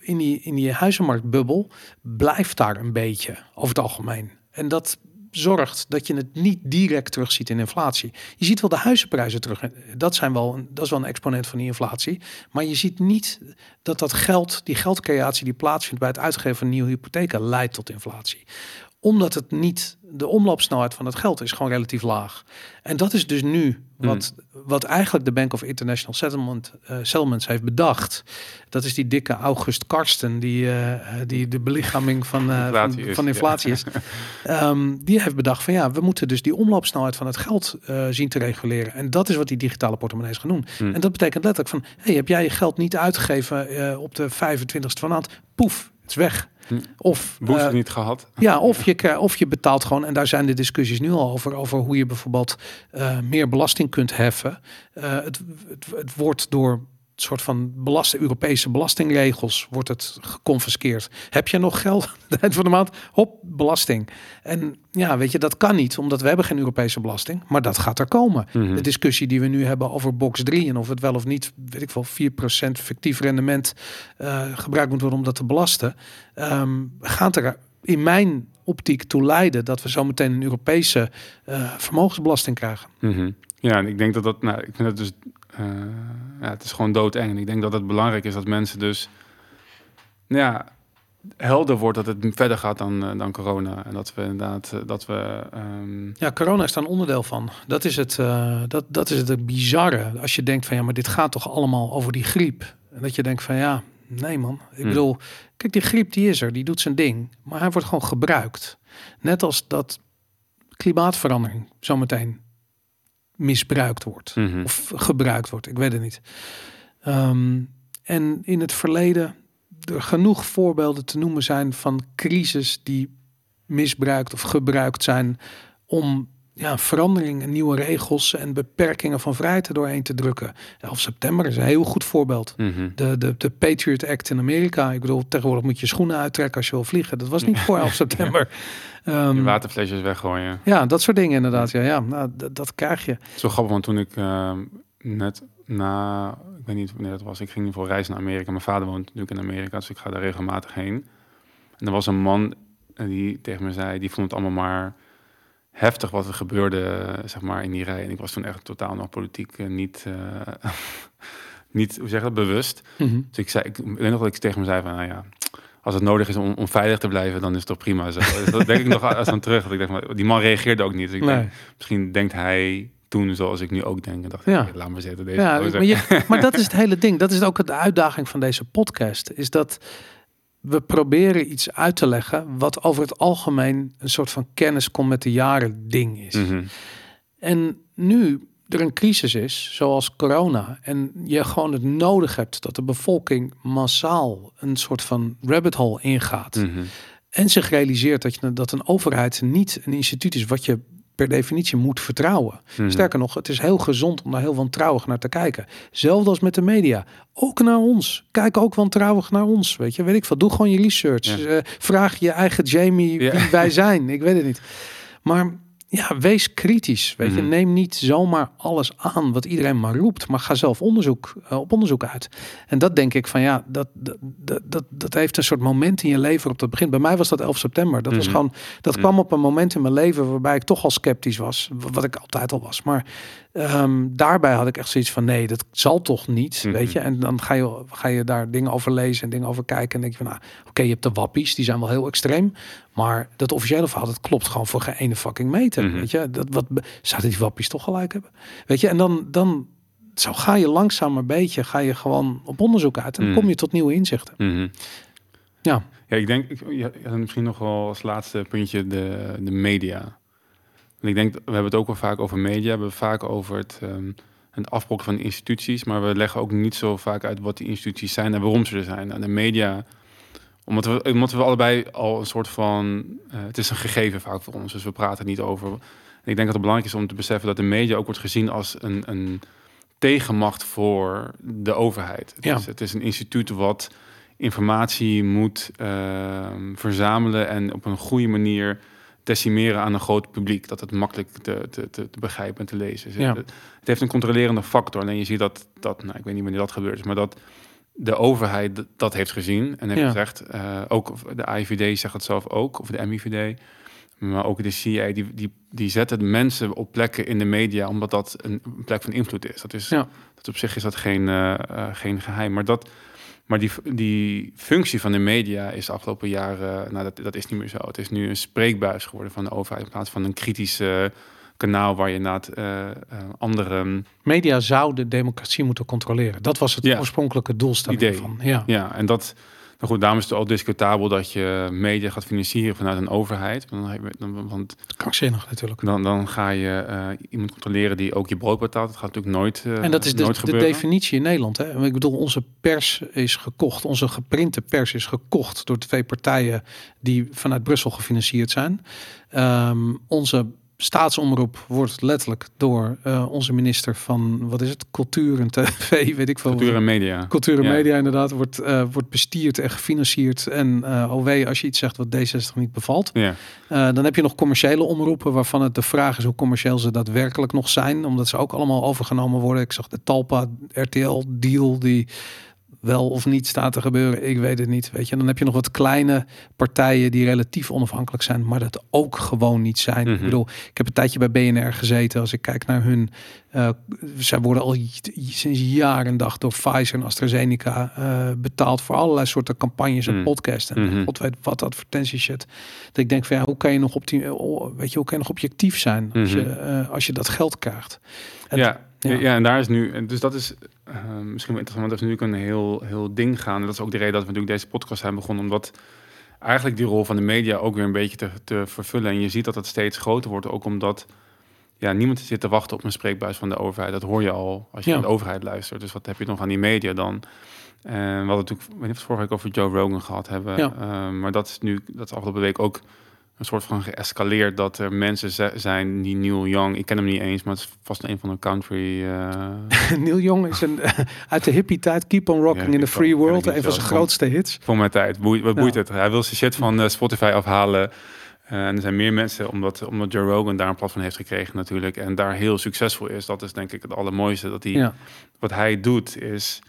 in die, in die huizenmarktbubbel blijft daar een beetje over het algemeen. En dat zorgt dat je het niet direct terugziet in inflatie. Je ziet wel de huizenprijzen terug. Dat, zijn wel, dat is wel een exponent van die inflatie. Maar je ziet niet dat dat geld, die geldcreatie die plaatsvindt bij het uitgeven van nieuwe hypotheken, leidt tot inflatie omdat het niet, de omloopsnelheid van het geld is gewoon relatief laag. En dat is dus nu wat, mm. wat eigenlijk de Bank of International Settlement, uh, Settlements heeft bedacht. Dat is die dikke August Karsten, die, uh, die de belichaming van, uh, inflatie van, is, van inflatie ja. is. Um, [LAUGHS] die heeft bedacht van ja, we moeten dus die omloopsnelheid van het geld zien te reguleren. En dat is wat die digitale portemonnees gaan doen. Mm. En dat betekent letterlijk van, hey, heb jij je geld niet uitgegeven op de 25ste van de maand? Poef, het is weg. Of uh, niet gehad. Ja, of je, of je betaalt gewoon, en daar zijn de discussies nu al over, over hoe je bijvoorbeeld uh, meer belasting kunt heffen. Uh, het, het, het wordt door soort van belasting, Europese belastingregels wordt het geconfiskeerd. Heb je nog geld [LAUGHS] aan het eind van de maand? Hop, belasting. En ja, weet je, dat kan niet, omdat we hebben geen Europese belasting. Maar dat gaat er komen. Mhm. De discussie die we nu hebben over box 3 en of het wel of niet, weet ik wel, 4% fictief rendement eh, gebruikt moet worden om dat te belasten, ehm, gaat er in mijn optiek toe leiden dat we zometeen een Europese eh, vermogensbelasting krijgen. Mhm. Ja, en ik denk dat dat, nou, ik vind het dus, eh, ja, het is gewoon doodeng. En ik denk dat het belangrijk is dat mensen dus, nou ja, helder wordt dat het verder gaat dan, eh, dan corona. En dat we inderdaad, eh, dat we, ehm, Ja, corona is daar een onderdeel van. Dat is het, dat, dat is het bizarre. Als je denkt van ja, maar dit gaat toch allemaal over die griep. En dat je denkt van ja, nee man. Ik Hm. bedoel, kijk, die griep die is er, die doet zijn ding. Maar hij wordt gewoon gebruikt. Net als dat klimaatverandering zometeen misbruikt wordt. mhm. Of gebruikt wordt, ik weet het niet. Ehm, en in het verleden er genoeg voorbeelden te noemen zijn van crisis die misbruikt of gebruikt zijn om ja, veranderingen, nieuwe regels en beperkingen van vrijheid er doorheen te drukken. 11 september is een heel goed voorbeeld. Mhm. De, de, de Patriot Act in Amerika. Ik bedoel, tegenwoordig moet je schoenen uittrekken als je wil vliegen. Dat was niet voor [LAUGHS] 11 september. Ehm, Je waterflesjes weggooien. ja, dat soort dingen inderdaad. Ja, ja nou, dat krijg je. Zo grappig, want toen ik ehm, net na, ik weet niet wanneer dat was, ik ging geval reizen naar Amerika. Mijn vader woont natuurlijk in Amerika, dus ik ga daar regelmatig heen. En er was een man die tegen me zei, die vond het allemaal maar heftig wat er gebeurde, eh, zeg maar, in die rij. En ik was toen echt totaal nog politiek eh, niet, eh, [LAUGHS] niet, hoe zeg je dat, bewust. Mhm. Dus ik zei, ik weet nog dat ik tegen me zei van, nou ja, als het nodig is om, om veilig te blijven, dan is het toch prima zo. Dus dat denk ik nog als aan terug. Dat ik dacht, maar die man reageerde ook niet. Dus ik Nee. denk, misschien denkt hij toen zoals ik nu ook denk. En dacht, Ja. laat maar zitten. Deze Ja, maar, je, [LAUGHS] maar dat is het hele ding. Dat is ook de uitdaging van deze podcast. Is dat we proberen iets uit te leggen wat over het algemeen een soort van kennis komt met de jaren ding is. Mhm. En nu er een crisis is, zoals corona, en je gewoon het nodig hebt dat de bevolking massaal een soort van rabbit hole ingaat. Mhm. En zich realiseert dat, je, dat een overheid niet een instituut is wat je per definitie moet vertrouwen. Mhm. Sterker nog, het is heel gezond om daar heel wantrouwig naar te kijken. Zelfs als met de media. Ook naar ons. Kijk ook wantrouwig naar ons. Weet je, weet ik veel. Doe gewoon je research. Ja. Eh, vraag je eigen Jamie Ja. wie wij zijn. Ik weet het niet. Maar ja, wees kritisch. Weet je, Mhm. neem niet zomaar alles aan wat iedereen maar roept, maar ga zelf onderzoek eh, op onderzoek uit. En dat denk ik van ja, dat, dat, dat, dat, heeft een soort moment in je leven waarop dat begint. Bij mij was dat 11 september. Dat was Mhm. gewoon, dat Mhm. kwam op een moment in mijn leven waarbij ik toch al sceptisch was, wat ik altijd al was. Maar ehm, daarbij had ik echt zoiets van nee, dat zal toch niet, Mhm. weet je. En dan ga je, ga je daar dingen over lezen en dingen over kijken en denk je van nou, oké, je hebt de wappies, die zijn wel heel extreem. Maar dat officiële verhaal, dat klopt gewoon voor geen ene fucking meter. Mhm. Weet je, dat wat zouden die wappies toch gelijk hebben? Weet je, en dan, dan zo ga je langzaam een beetje, ga je gewoon op onderzoek uit en dan Mhm. kom je tot nieuwe inzichten. Mhm. Ja. Ja, ik denk, ja, misschien nog wel als laatste puntje de, de media. Want ik denk, we hebben het ook wel vaak over media. We hebben het vaak over het, ehm het afbrokken van instituties. Maar we leggen ook niet zo vaak uit wat die instituties zijn en waarom ze er zijn. En de media, omdat we, omdat we allebei al een soort van... eh, het is een gegeven vaak voor ons, dus we praten niet over. En ik denk dat het belangrijk is om te beseffen dat de media ook wordt gezien als een... een tegenmacht voor de overheid. Het, Ja. is, het is een instituut wat informatie moet ehm, verzamelen en op een goede manier decimeren aan een groot publiek. Dat het makkelijk te, te, te, te begrijpen en te lezen is. Ja. Het, het heeft een controlerende factor. Alleen je ziet dat, dat nou, ik weet niet wanneer dat gebeurd is, maar dat de overheid dat heeft gezien en heeft Ja. gezegd, eh, ook de AIVD zegt het zelf ook, of de MIVD, maar ook de CIA, die, die, die zetten mensen op plekken in de media, omdat dat een plek van invloed is. Dat is, Ja. dat op zich is dat geen, eh, eh, geen geheim. Maar, dat, maar die, die functie van de media is de afgelopen jaren, nou dat, dat is niet meer zo. Het is nu een spreekbuis geworden van de overheid, in plaats van een kritische kanaal waar je inderdaad eh, eh, andere Media zou de democratie moeten controleren. Dat was het Ja. oorspronkelijke doelstelling Idee. van. Ja. Ja, en dat, nou goed, daarom is het al discutabel dat je media gaat financieren vanuit een overheid. Want dan, want Krankzinnig natuurlijk. dan, dan ga je eh, iemand controleren die ook je brood betaalt. Dat gaat natuurlijk nooit. eh, En dat is de, definitie in Nederland. Hè? Ik bedoel, onze pers is gekocht. Onze geprinte pers is gekocht door twee partijen die vanuit Brussel gefinancierd zijn. Ehm, onze staatsomroep wordt letterlijk door uh, onze minister van, wat is het, cultuur en tv, [LAUGHS] weet ik veel. Cultuur en media. Cultuur en media inderdaad, wordt, uh, wordt bestierd en gefinancierd. En uh, OW, als je iets zegt wat D60 niet bevalt. Ja. dan heb je nog commerciële omroepen waarvan het de vraag is hoe commercieel ze daadwerkelijk nog zijn. Omdat ze ook allemaal overgenomen worden. Ik zag de Talpa RTL deal die wel of niet staat te gebeuren, ik weet het niet. Weet je, dan heb je nog wat kleine partijen die relatief onafhankelijk zijn, maar dat ook gewoon niet zijn. Ik Mhm. bedoel, ik heb een tijdje bij BNR gezeten. Als ik kijk naar hun, eh zij worden al sinds jaren en dag door Pfizer en AstraZeneca eh, betaald voor allerlei soorten campagnes en Mm. podcasts en Mhm. god weet wat advertentie shit. Dat ik denk van ja, hoe kan je nog op die, oh, weet je, hoe kan je nog objectief zijn als, Mhm. je, eh, als je dat geld krijgt? En- ja, ja. ja. en daar is nu, dus dat is eh, misschien wel interessant, want dat is nu een heel, heel ding gaan. En dat is ook de reden dat we natuurlijk deze podcast zijn begonnen, omdat eigenlijk die rol van de media ook weer een beetje te, te vervullen. En je ziet dat het steeds groter wordt, ook omdat ja, niemand zit te wachten op een spreekbuis van de overheid. Dat hoor je al als je Ja. naar de overheid luistert. Dus wat heb je nog aan die media dan? En we hadden natuurlijk, ik weet niet of we het vorige week over Joe Rogan gehad hebben. Ja. Eh, maar dat is nu, dat is afgelopen week ook een soort van geëscaleerd dat er mensen zijn die Neil Young, ik ken hem niet eens, maar het is vast een van de country. eh, [LAUGHS] Neil Young is een, uit de hippie tijd. Keep on rocking Ja, in the free world. Een van zijn grootste hits. voor mijn tijd. Boeit, wat boeit het? Hij wil zijn shit van eh, Spotify afhalen. Eh, en er zijn meer mensen, omdat, omdat Joe Rogan daar een platform heeft gekregen natuurlijk. En daar heel succesvol is. Dat is denk ik het allermooiste. Dat hij, Ja. wat hij doet is...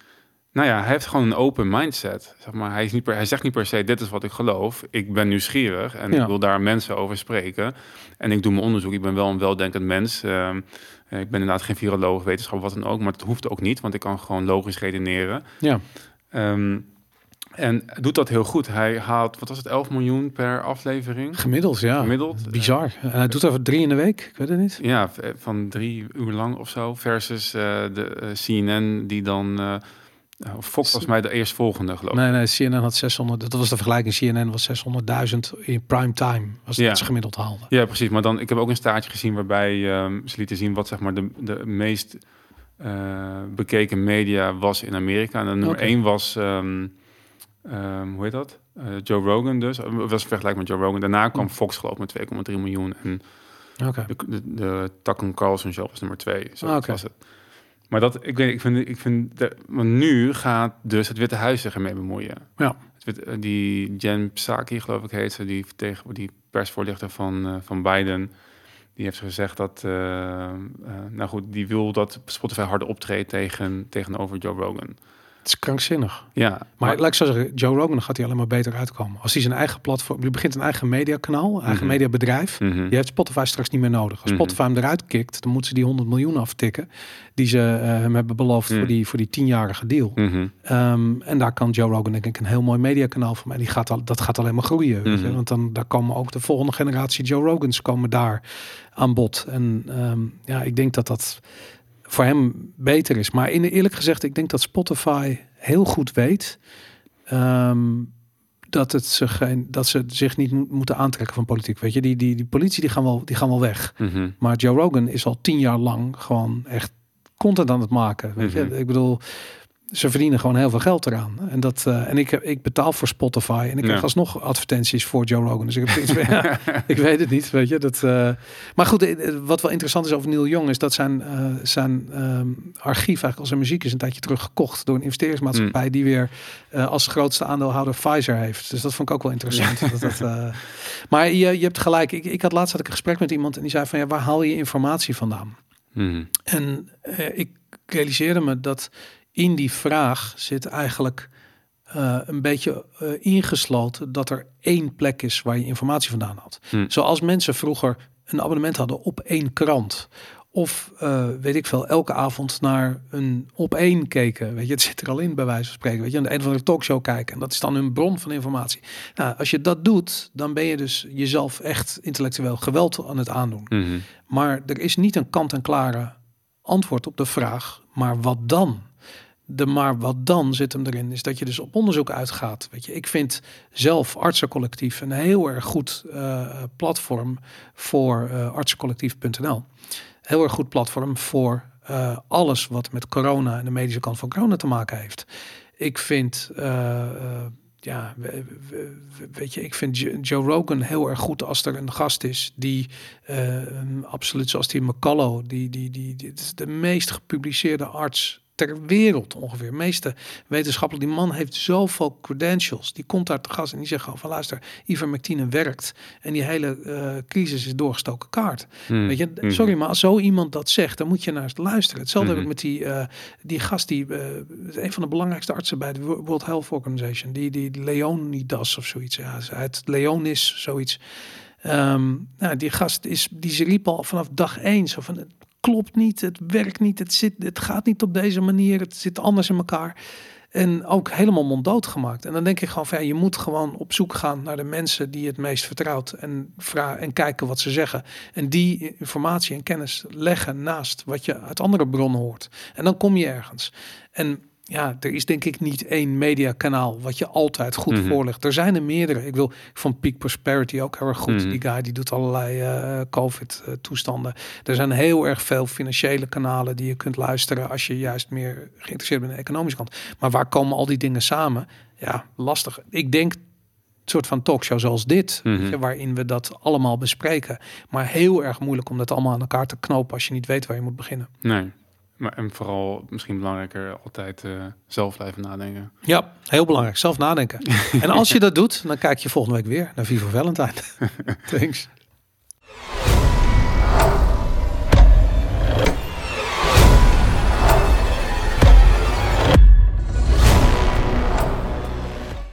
Nou ja, hij heeft gewoon een open mindset. Zeg maar, hij, is niet per, hij zegt niet per se, dit is wat ik geloof. Ik ben nieuwsgierig en Ja. ik wil daar mensen over spreken. En ik doe mijn onderzoek. Ik ben wel een weldenkend mens. Ehm, eh, ik ben inderdaad geen viroloog, wetenschap, wat dan ook. Maar het hoeft ook niet, want ik kan gewoon logisch redeneren. Ja. Ehm, en doet dat heel goed. Hij haalt, wat was het, 11 miljoen per aflevering? Gemiddeld, ja. Gemiddeld. Bizar. En hij doet over drie in de week. Ik weet het niet. Ja, v- van drie uur lang of zo. Versus eh, de eh, CNN die dan... eh of Fox was mij de eerstvolgende, geloof ik. Nee, nee, CNN had 600. Dat was de vergelijking. CNN was 600.000 in prime time. Was Ja. het ze gemiddeld haalde. Ja, precies. Maar dan, ik heb ook een staartje gezien waarbij ehm, ze lieten zien wat zeg maar de, de meest eh, bekeken media was in Amerika. En nummer Oké. één was, ehm, ehm, hoe heet dat? Eh, Joe Rogan dus. Het was vergelijk met Joe Rogan. Daarna kwam Fox geloof ik met 2,3 miljoen. En Oké. de, de, de Tucker Carlson show was nummer twee. Zo Ah, was het. Maar dat, ik weet, ik vind, ik vind, de, want nu gaat dus het Witte Huis zich ermee bemoeien. Ja. Het eh, die Jen Psaki, geloof ik heet ze, die, tegen, die persvoorlichter van, eh, van Biden, die heeft gezegd dat, eh, nou goed, die wil dat Spotify harder optreedt tegen, tegenover Joe Rogan. Het is krankzinnig. Ja, Maar laat ik zo zeggen, Joe Rogan gaat hij alleen maar beter uitkomen. Als hij zijn eigen platform, die begint een eigen mediakanaal, eigen Mhm. mediabedrijf. Mhm. Die heeft Spotify straks niet meer nodig. Als Mhm. Spotify hem eruit kikt, dan moeten ze die 100 miljoen aftikken. Die ze eh, hem hebben beloofd voor die, voor die tienjarige deal. Ehm, en daar kan Joe Rogan denk ik een heel mooi mediakanaal van mij. Die gaat al, dat gaat alleen maar groeien. weet je. Want dan daar komen ook de volgende generatie Joe Rogans komen daar aan bod. En ehm, ja, ik denk dat dat voor hem beter is. Maar in, eerlijk gezegd, ik denk dat Spotify heel goed weet ehm, dat, het ze geen, dat ze zich niet mo- moeten aantrekken van politiek. Weet je, die, die, die politie die gaan, wel, die gaan wel weg. Mhm. Maar Joe Rogan is al tien jaar lang gewoon echt content aan het maken. Weet je? Mhm. Ik bedoel, ze verdienen gewoon heel veel geld eraan. En, dat, eh, en ik, heb, ik betaal voor Spotify en ik Ja. krijg alsnog advertenties voor Joe Rogan. Dus ik heb ja, [LAUGHS] ik weet het niet, weet je. Dat, eh, maar goed, eh, wat wel interessant is over Neil Young is dat zijn, zijn ehm, archief, eigenlijk al zijn muziek is een tijdje terug gekocht door een investeringsmaatschappij die weer als grootste aandeelhouder Pfizer heeft. Dus dat vond ik ook wel interessant. [LAUGHS] Dat, dat, maar je, je hebt gelijk. Ik, ik had laatst had ik een gesprek met iemand en die zei van ja, waar haal je informatie vandaan? Mhm. En ik realiseerde me dat in die vraag zit eigenlijk eh, een beetje eh, ingesloten dat er één plek is waar je informatie vandaan had. Hm. Zoals mensen vroeger een abonnement hadden op één krant. Of eh, weet ik veel, elke avond naar een op één keken. Weet je, het zit er al in bij wijze van spreken. Weet je, aan de een of andere talkshow kijken. En dat is dan hun bron van informatie. Nou, als je dat doet, dan ben je dus jezelf echt intellectueel geweld aan het aandoen. Mhm. Maar er is niet een kant-en-klare antwoord op de vraag, maar wat dan? De maar wat dan zit hem erin, is dat je dus op onderzoek uitgaat. Weet je, ik vind zelf Artsencollectief een heel erg goed eh, platform voor eh artsencollectief.nl. Heel erg goed platform voor eh, alles wat met corona en de medische kant van corona te maken heeft. Ik vind, ja, we- we- we- weet je, ik vind Jo- Joe Rogan heel erg goed als er een gast is die absoluut zoals die McCullough, die, die, die, die, is de meest gepubliceerde arts ter wereld ongeveer. Meeste wetenschappelijk, die man heeft zoveel credentials. Die komt daar te gast en die zegt gewoon van luister, ivermectine werkt en die hele eh, crisis is doorgestoken kaart. Hmm. Weet je, Mhm. sorry, maar als zo iemand dat zegt, dan moet je naar eens luisteren. Hetzelfde heb ik met die, eh, die gast, die eh, een van de belangrijkste artsen bij de Wo- World Health Organization, die, die Leonidas of zoiets. Ja, uit Leonis, zoiets. Ehm, nou, die gast is, die ze riep al vanaf dag één zo van, het klopt niet, het werkt niet, het, zit, het gaat niet op deze manier, het zit anders in elkaar. En ook helemaal monddood gemaakt. En dan denk ik gewoon van ja, je moet gewoon op zoek gaan naar de mensen die je het meest vertrouwt. En, vra en kijken wat ze zeggen. En die informatie en kennis leggen naast wat je uit andere bronnen hoort. En dan kom je ergens. En ja, er is denk ik niet één mediakanaal wat je altijd goed Mhm. voorlegt. Er zijn er meerdere. Ik wil van Peak Prosperity ook heel erg goed. Mhm. Die guy die doet allerlei eh, COVID-toestanden. Er zijn heel erg veel financiële kanalen die je kunt luisteren als je juist meer geïnteresseerd bent in de economische kant. Maar waar komen al die dingen samen? Ja, lastig. Ik denk een soort van talkshow zoals dit, Mhm. je, waarin we dat allemaal bespreken. Maar heel erg moeilijk om dat allemaal aan elkaar te knopen als je niet weet waar je moet beginnen. Nee. Maar, en vooral misschien belangrijker, altijd eh, zelf blijven nadenken. Ja, heel belangrijk. Zelf nadenken. [LAUGHS] en als je dat doet, dan kijk je volgende week weer naar Vivo Valentine. [LAUGHS] Thanks.